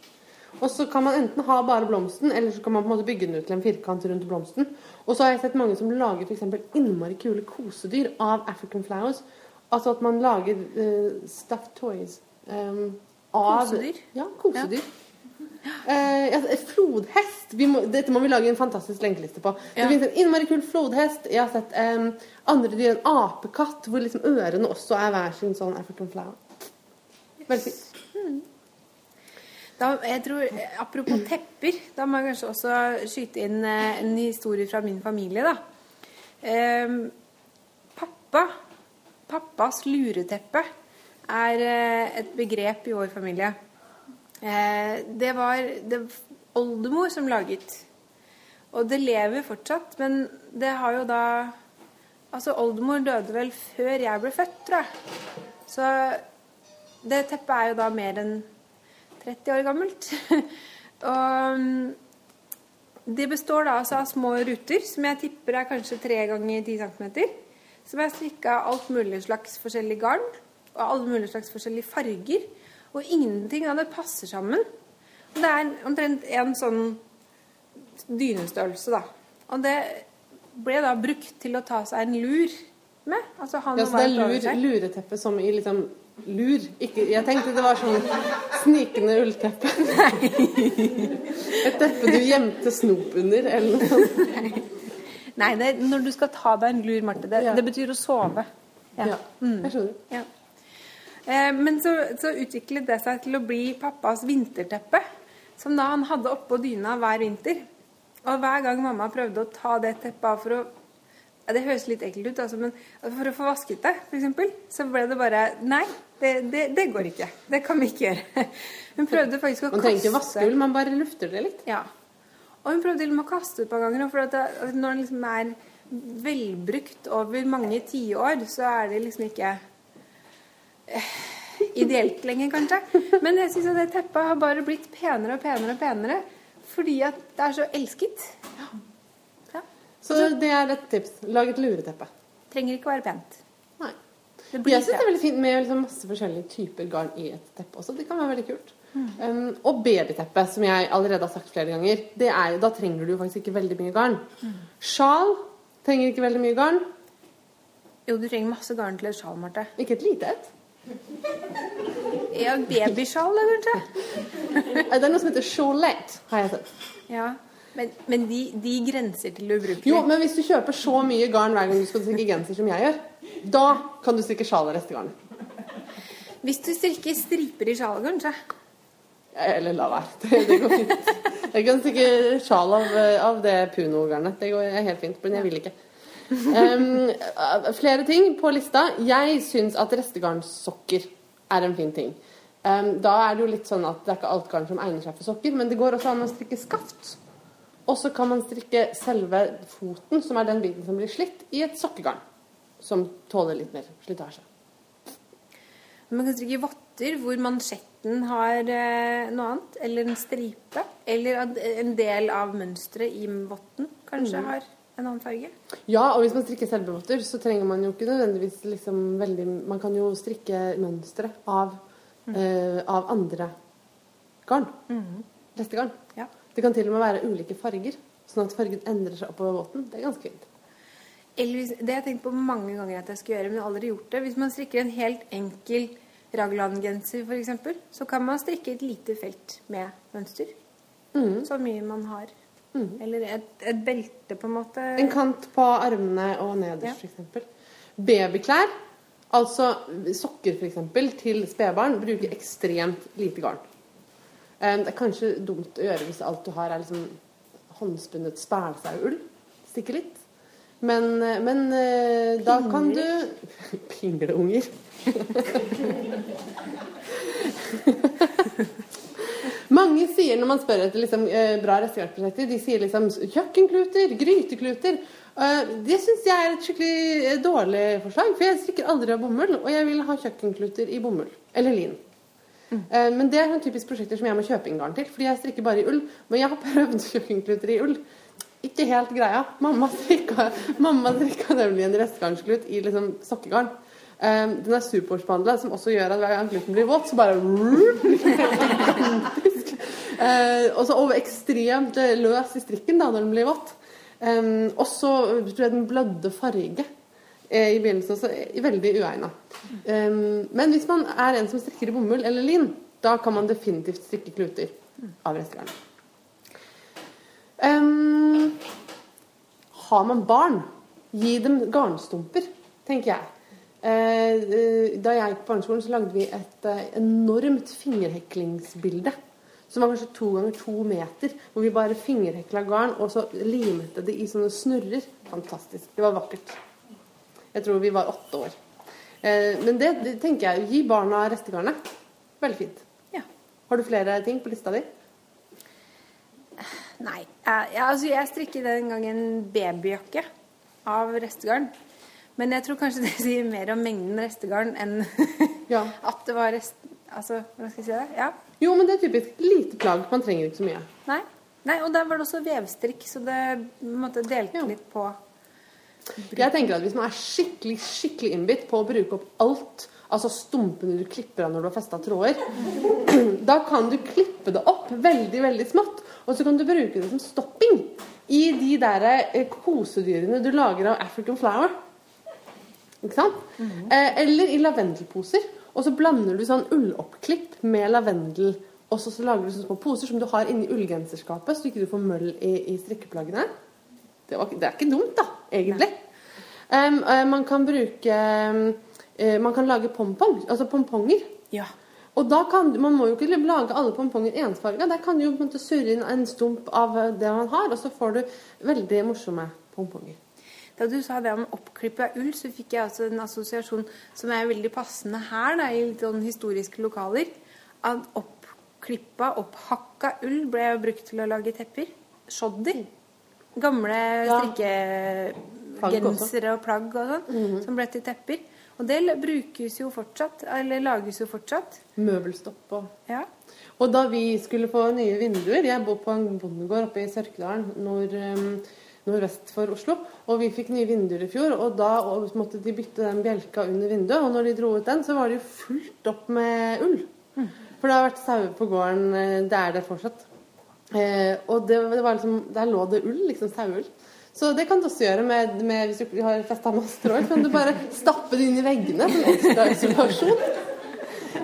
Og så kan man enten ha bare blomsten, eller så kan man på en måte bygge den ut til en firkant rundt blomsten. Og så har jeg sett mange som lager f.eks. innmari kule kosedyr av African flowers. Altså at man lager uh, stuffed toys um, av Kosedyr? Ja, kosedyr. Ja. Uh, flodhest. Må, dette må vi lage en fantastisk lenkeliste på. Ja. Det finnes en innmari kul flodhest. Jeg har sett um, andre dyr, en apekatt, hvor liksom ørene også er hver sin sånn African flower. Veldig fint. Mm. Da, jeg tror, Apropos tepper, da må jeg kanskje også skyte inn en historie fra min familie. da. Um, pappa, pappas lureteppe er eh, et begrep i vår familie. Eh, det var det oldemor som laget. Og det lever fortsatt, men det har jo da Altså, oldemor døde vel før jeg ble født, tror jeg. Så det teppet er jo da mer enn 30 år gammelt. og mm, det består da altså av små ruter, som jeg tipper er kanskje 3 ganger 10 cm. Som jeg strikka alt mulig slags forskjellig garn, og alle mulige slags forskjellige farger. Og ingenting av det passer sammen. Og det er omtrent en sånn dynestørrelse, da. Og det ble da brukt til å ta seg en lur med. Altså ja, så det er lur, lureteppe som i liksom lur. Ikke, jeg tenkte det var sånn snikende ullteppe. Et teppe du gjemte snop under, eller noe sånt. Nei, det, når du skal ta deg en lur, Marte, det, ja. det betyr å sove. Ja, ja mm. jeg skjønner. Ja. Eh, men så, så, utviklet det seg til å bli pappas vinterteppe, som da han hadde oppå dyna hver vinter. Og hver gang mamma prøvde å ta det teppet av for å ja, Det høres litt ekkelt ut, altså, men for å få vasket det, f.eks., så ble det bare Nei, det, det, det, går ikke. Det kan vi ikke gjøre. Hun prøvde faktisk å kaste Man trenger ikke vaskehull, man bare lufter det litt. Ja. Og hun prøvde til og med å kaste det et par ganger. For at det, når den liksom er velbrukt over mange tiår, så er det liksom ikke eh, ideelt lenger, kanskje. Men jeg syns at det teppet har bare blitt penere og penere og penere fordi at det er så elsket. Så det er et tips. Lag et lureteppe. Trenger ikke være pent. Nei. Jeg syns det er veldig fint med liksom masse forskjellige typer garn i et teppe også. Det kan være veldig kult. Mm. Um, og babyteppe, som jeg allerede har sagt flere ganger, det er, da trenger du faktisk ikke veldig mye garn. Mm. Sjal trenger ikke veldig mye garn. Jo, du trenger masse garn til et sjal, Marte. Ikke et lite et? Ja, babysjal, kanskje. det er noe som heter cholette, har jeg sett. Ja. Men, men de, de grenser til ubrukelig. Jo, men hvis du kjøper så mye garn hver gang du skal strikke genser som jeg gjør, da kan du strikke sjal av restegarn. Hvis du strikker striper i sjalet, kanskje. Eller la være. Det, går fint. Jeg kan stikke sjal av, av det puno-garnet. Det går helt fint, men jeg vil ikke. Um, flere ting på lista. Jeg syns at restegarnsokker er en fin ting. Um, da er det jo litt sånn at det er ikke alt garn som egner seg for sokker, men det går også an å strikke skaft. Og så kan man strikke selve foten, som er den biten som blir slitt, i et sokkegarn. Som tåler litt mer slitasje. Man kan strikke votter hvor mansjetten har eh, noe annet, eller en stripe. Eller at en del av mønsteret i votten kanskje har en annen farge. Ja, og hvis man strikker selve votter, så trenger man jo ikke nødvendigvis liksom veldig Man kan jo strikke mønstre av, eh, av andre garn. Restegarn. Ja. Det kan til og med være ulike farger, sånn at fargen endrer seg oppover votten. Det er ganske fint. Eller hvis, det har jeg tenkt på mange ganger at jeg skal gjøre, men jeg har aldri gjort det. Hvis man strikker en helt enkel raglan-genser f.eks., så kan man strikke et lite felt med mønster. Så mye man har. Eller et, et belte, på en måte. En kant på armene og Ja. nederst, for eksempel. Babyklær, altså sokker f.eks., til spedbarn, bruker ekstremt lite garn. Eh, Det er kanskje dumt å gjøre hvis alt du har er liksom håndspunnet spælsauull. Stikke litt. Men, eh, men eh, da kan du Pingleunger. Mange sier når man spør etter liksom, eh, bra restegarnsprosjekter, de sier liksom kjøkkenkluter, grytekluter. Eh, det syns jeg er et skikkelig eh, dårlig forslag, for jeg strikker aldri av bomull, og jeg vil ha kjøkkenkluter i bomull. Eller lin. Mm. Men det er sånn typisk prosjekter som jeg må kjøpe inn garn til, fordi jeg strikker bare i ull. Men jeg har prøvd kjøkkenkluter i ull. Ikke helt greia. Mamma strikka, mamma strikka nemlig en restgarnsklut i liksom sokkegarn. Eh, Den er supersporsbehandla, som også gjør at hver gang kluten blir våt, så bare uh, og så over ekstremt eh, løs i strikken da, når den blir våt. Um, og så tror jeg den blødde farge eh, i begynnelsen. Så eh, veldig uegna. Um, men hvis man er en som strikker i bomull eller lin, da kan man definitivt strikke kluter av restegarn. Um, har man barn, gi dem garnstumper, tenker jeg. Eh, eh, da jeg gikk på barneskolen, så lagde vi et eh, enormt fingerheklingsbilde. Som var kanskje to ganger to meter. Hvor vi bare fingerhekla garn, og så limete det i sånne snurrer. Fantastisk. Det var vakkert. Jeg tror vi var åtte år. Eh, men det, det tenker jeg. Gi barna restegarnet. Veldig fint. Ja. Har du flere ting på lista di? Nei. Jeg, altså jeg strikket den gangen babyjakke av restegarn. Men jeg tror kanskje det sier mer om mengden restegarn enn Ja. at det var rest... Altså, hva skal jeg si det? Ja. Jo, men det er typisk. Lite plagg. Man trenger ikke så mye. Nei. Nei, og der var det også vevstrikk, så det måtte delte Ja. litt på Jeg tenker at Hvis man er skikkelig skikkelig innbitt på å bruke opp alt, altså stumpene du klipper av når du har festa tråder, da kan du klippe det opp veldig veldig smått, og så kan du bruke det som stopping i de der eh, kosedyrene du lager av African flower. Ikke sant? eh, eller i lavendelposer. Og så blander du sånn ulloppklipp med lavendel. Og så, så lager du sånne små poser som du har inni ullgenserskapet, så du ikke får møll i, i strikkeplaggene. Det, var, det er ikke dumt, da, egentlig. Um, uh, man kan bruke uh, Man kan lage pompong, altså pomponger. Ja. Og da kan Man må jo ikke lage alle pomponger ensfarga. Der kan du jo på en måte surre inn en stump av eh, det man har, og så får du veldig morsomme pomponger. Da du sa det om oppklippet ull, så fikk jeg altså en assosiasjon som er veldig passende her, da, i litt sånn historiske lokaler. At oppklippa, opphakka ull ble brukt til å lage tepper. Shoddy. Gamle strikkegensere og plagg og sånn, som ble til tepper. Og det brukes jo fortsatt, eller lages jo fortsatt. Møbelstopp og Ja. Og da vi skulle få nye vinduer Jeg bor på en bondegård oppe i Sørkedalen Når um, nordvest for Oslo. Og vi fikk nye vinduer i fjor, og da måtte de bytte den bjelka under vinduet. Og når de dro ut den, så var det jo fullt opp med ull. For det har vært sauer på gården. eh, Det er det fortsatt. Eh, og det, det var liksom, der lå det ull, liksom saueull. Så det kan du også gjøre med, med hvis du har festa masse strå. Kan du bare stappe det inn i veggene som ekstra isolasjon.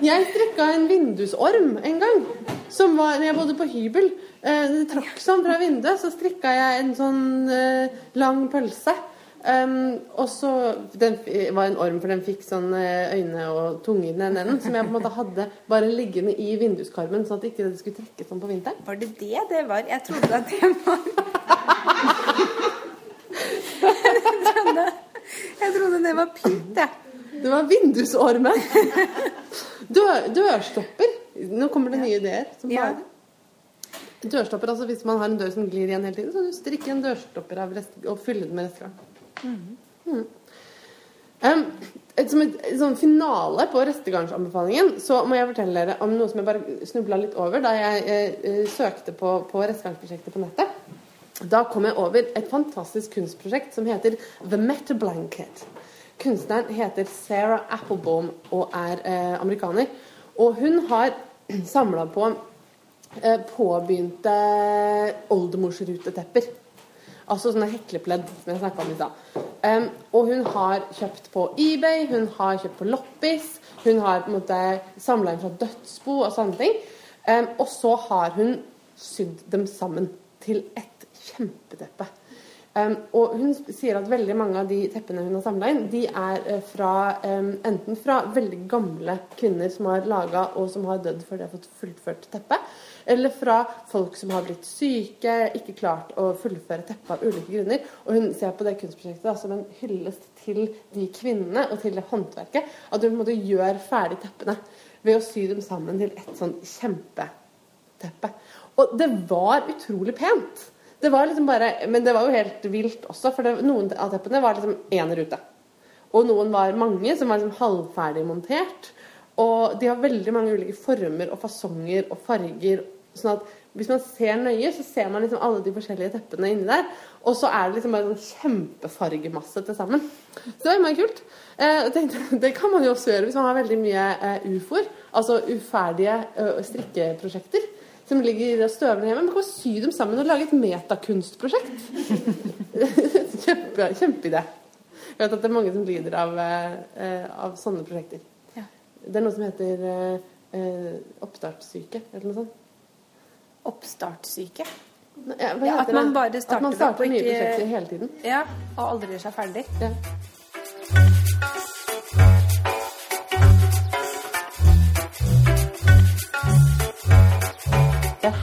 Jeg strikka en vindusorm en gang. som var når jeg bodde på hybel. Eh, trakk sånn fra vinduet, så strikka jeg en sånn eh, lang pølse. Um, og så Den f- var en orm, for den fikk sånn eh, øyne og tunge i den ene enden. Som jeg på en måte hadde bare liggende i vinduskarmen, sånn at det ikke skulle trekke sånn på vinteren. Var det det det var? Jeg trodde at det var Jeg trodde, jeg trodde det var pynt, jeg. Det var vindusormen! Dør, dørstopper. Nå kommer det nye ideer. Som bare. Dørstopper, altså Hvis man har en dør som glir igjen hele tiden, så kan du strikke en dørstopper av rest, og fylle den med restgarn. Mm. Um, et- som et et sånn finale på restegarnsanbefalingen så må jeg fortelle dere om noe som jeg bare snubla litt over da jeg eh, eh, søkte på, på restegarnsprosjektet på nettet. Da kom jeg over et fantastisk kunstprosjekt som heter The Met Blanket. Kunstneren heter Sarah Applebaum og er eh, amerikaner. Og hun har samla på eh, påbegynte oldemorsrutetepper. Altså sånne heklepledd som jeg snakka om i stad. Um, og hun har kjøpt på eBay, hun har kjøpt på loppis, hun har på en måte samla inn fra dødsbo og sånne ting. Um, og så har hun sydd dem sammen til et kjempeteppe. Um, og hun sier at veldig mange av de teppene hun har samla inn, de er eh, fra, um, enten fra veldig gamle kvinner som har laga og som har dødd før de har fått fullført teppet, eller fra folk som har blitt syke, ikke klart å fullføre teppet av ulike grunner. Og hun ser på det kunstprosjektet da, som en hyllest til de kvinnene og til det håndverket. At hun på en måte gjør ferdig teppene ved å sy dem sammen til et sånn kjempeteppe. Og det var utrolig pent. Det var liksom bare, men det var jo helt vilt også, for det, noen av teppene var liksom én rute. Og noen var mange, som var liksom halvferdig montert. Og de har veldig mange ulike former og fasonger og farger. sånn at hvis man ser nøye, så ser man liksom alle de forskjellige teppene inni der. Og så er det liksom bare en sånn kjempefargemasse til sammen. Så det var innmari kult. Eh, tenkte, det kan man jo også gjøre hvis man har veldig mye eh, ufoer. Altså uferdige eh, strikkeprosjekter som ligger og støvler hjemme. Man kan sy dem sammen og lage et metakunstprosjekt. Kjempe. Jeg vet at det er mange som lider av, eh, av sånne prosjekter. Ja. Det er noe som heter eh, eh, oppstartssyke, eller noe sånt. Oppstartssyke. Ja, Ja, at man bare At starter man opp starter nye prosjekter hele tiden. Ja, og aldri gjør seg ferdig. Ja.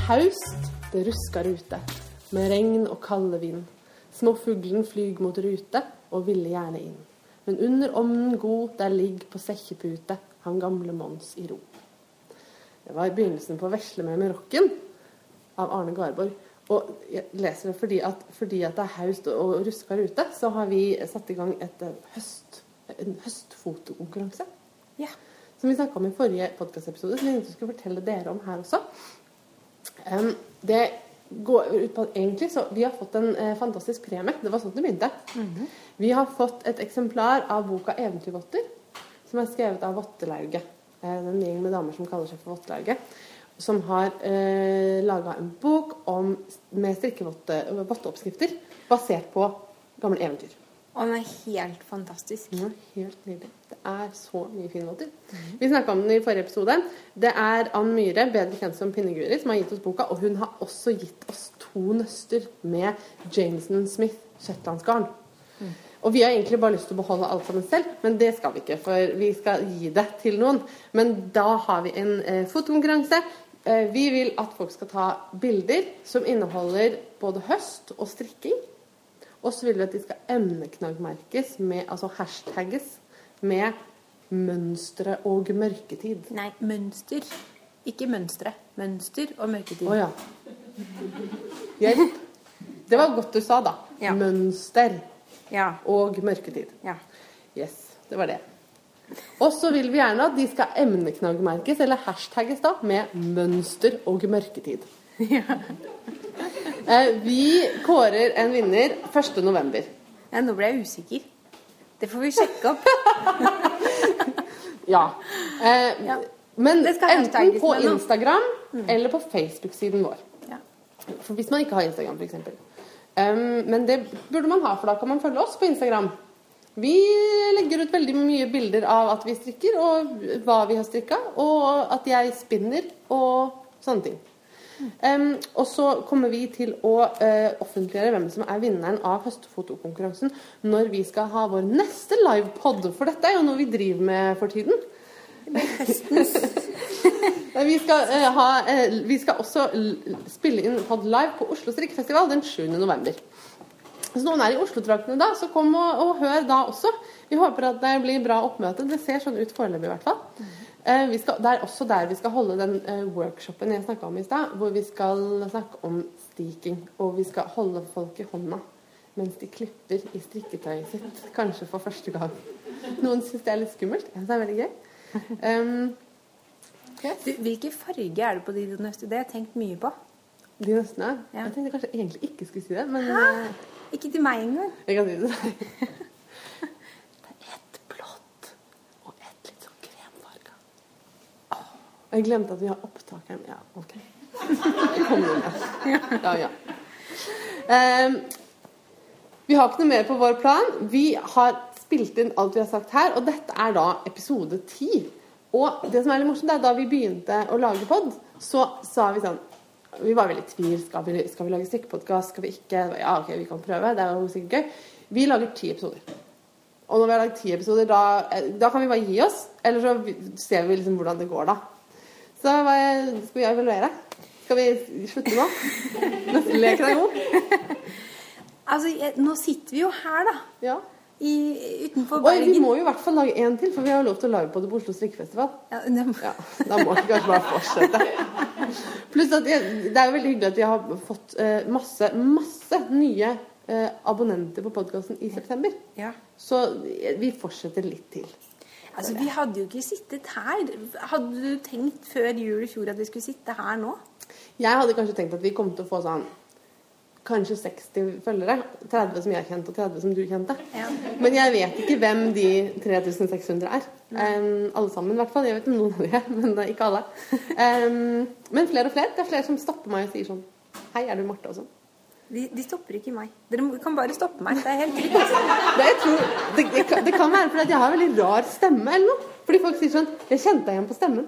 Haust, det rusker ute, med regn og kalde vind. Småfuglen flyg mot rute, og ville gjerne inn. Men under omnen god, der ligg på sekkepute, han gamle Mons i ro. Det var begynnelsen på 'Vesle med rocken' av Arne Garborg. Og jeg leser det fordi at, fordi at det er haust og rusker ute, så har vi satt i gang et eh, høst, en høstfotokonkurranse. Ja. Som vi snakka om i forrige podkastepisode, som jeg skulle fortelle dere om her også. Det går ut på at egentlig så Vi har fått en eh, fantastisk premie. Det var sånn det begynte. Vi har fått et eksemplar av boka 'Eventyrvotter', som er skrevet av Vottelauget. Eh, en gjeng med damer som kaller seg for Vottelauget. Som har eh, laga en bok om, med strikkevotteoppskrifter basert på gamle eventyr. Og den er helt fantastisk. Den er helt nydelig. Det er så mye fine låter. Vi snakka om den i forrige episode. Det er Ann Myhre, bedre kjent som Pinneguri, som har gitt oss boka. Og hun har også gitt oss to nøster med Jameson Smith shetlandsgarn. Og vi har egentlig bare lyst til å beholde alt sammen selv, men det skal vi ikke. For vi skal gi det til noen. Men da har vi en eh, fotokonkurranse. Eh, vi vil at folk skal ta bilder som inneholder både høst og strikking. Og så vil vi at de skal emneknaggmerkes, med, altså hashtagges, med mønstre og mørketid. Nei, mønster. Ikke mønstre. Mønster og mørketid. Å ja. Hjelp. Det var godt du sa, da. Ja. Mønster Ja. og mørketid. ja. Yes, det var det. Og så vil vi gjerne at de skal emneknaggmerkes, eller hashtagges da, med mønster og mørketid. Eh, vi kårer en vinner 1. november. ja. Nå ble jeg usikker. Det får vi sjekke opp. Ja. Eh, Ja. Men enten på Instagram mm. Eller på Facebook-siden vår. Ja. Hvis man ikke har Instagram, f.eks. Um, men det burde man ha, for da kan man følge oss på Instagram. Vi legger ut veldig mye bilder av at vi strikker, og hva vi har strikka, og at jeg spinner og Sånne ting. Em, og så kommer vi til å uh, offentliggjøre hvem som er vinneren av høstfotokonkurransen når vi skal ha vår neste livepod, for dette er jo noe vi driver med for tiden. Vi, skal, uh, ha, uh, vi skal også spille inn pod live på Oslo strikkefestival den 7. november. Hvis noen er i Oslo-traktene da, så kom og, og hør da også. Vi håper at det blir bra oppmøte. Det ser sånn ut foreløpig i hvert fall. Eh, vi skal, det er også der vi skal holde den eh, workshopen jeg snakka om i stad, hvor vi skal snakke om stiking. Og vi skal holde folk i hånda mens de klipper i strikketøyet sitt. Kanskje for første gang. Noen syns det er litt skummelt. Jeg syns det er veldig gøy. Um, yes. Du, hvilken farge er det på de nøstene? Det har jeg tenkt mye på. De nøstene. Ja. Jeg tenkte kanskje egentlig ikke skulle si det, men Hæ? Ikke til meg engang. jeg kan si. Det er ett blått og ett litt sånn kremfarga. Åh, Jeg glemte at vi har opptakeren. Ja, OK. Kom igjen. Ja, ja. Ehm, vi har ikke noe mer på vår plan. Vi har spilt inn alt vi har sagt her, og dette er da episode ti. Og det som er litt morsomt, er da vi begynte å lage pod, så sa vi sånn Vi var veldig i tvil. Skal vi, skal vi lage strikkepodkast? Skal vi ikke? Ja, OK, vi kan prøve. Det er jo sikkert gøy. Vi lager ti episoder. Og når vi har lagd ti episoder, da, eh, da kan vi bare gi oss. Eller så ser vi liksom hvordan det går, da. Så hva skal vi evaluere? Skal vi slutte nå? Neste leken er god. Altså, jeg, nå sitter vi jo her, da. Ja. I, utenfor Oi, vi må jo i hvert fall lage en til, for vi har lov til å lage på det på Oslo strikkefestival. Ja, må- Ja, da må vi kanskje bare fortsette. Pluss at jeg, det er jo veldig hyggelig at vi har fått uh, masse, masse nye uh, abonnenter på podkasten i september. ja. Så eh, vi fortsetter litt til. Altså, vi hadde jo ikke sittet her. Hadde du tenkt før jul i fjor at vi skulle sitte her nå? Jeg hadde kanskje tenkt at vi kom til å få sånn kanskje 60 følgere. 30 som jeg kjente, og 30 som du kjente. Ja. Men jeg vet ikke hvem de 3600 er. Um, alle sammen, i hvert fall. Jeg vet om noen av de men ikke alle. Um, men flere og flere. Det er flere som stopper meg og sier sånn Hei, er du Marte? og sånn. De, de stopper ikke meg. Dere kan bare stoppe meg. Det er helt trygt. Det, tror, det, det, kan, være fordi jeg har veldig rar stemme eller noe. Fordi folk sier sånn Jeg kjente deg igjen på stemmen.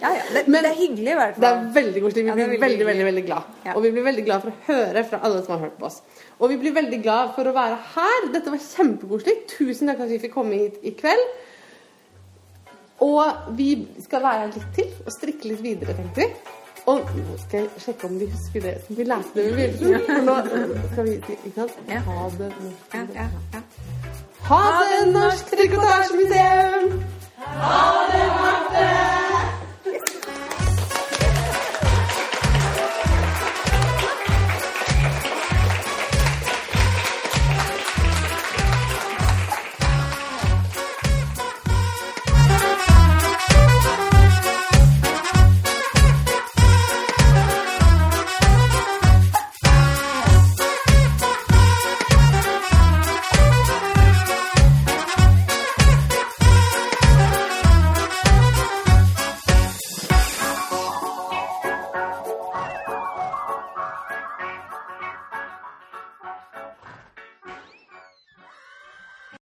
Ja, ja. Det, Men- det er hyggelig i hvert fall. Det er veldig koselig. Vi Ja, blir veldig veldig, veldig, veldig glad. Ja. Og vi blir veldig glad for å høre fra alle som har hørt på oss. Og vi blir veldig glad for å være her. Dette var kjempekoselig. Tusen takk for at vi fikk komme hit i kveld. Og vi skal være her litt til og strikke litt videre, tenkte vi. Og nå skal jeg sjekke om vi husker det som vi lærte det begynnelsen. For nå skal vi ikke sant? Ha det norsk. Ja, ja, ja. Ha det norsk trikotasjemuseum! Ha det, Marte!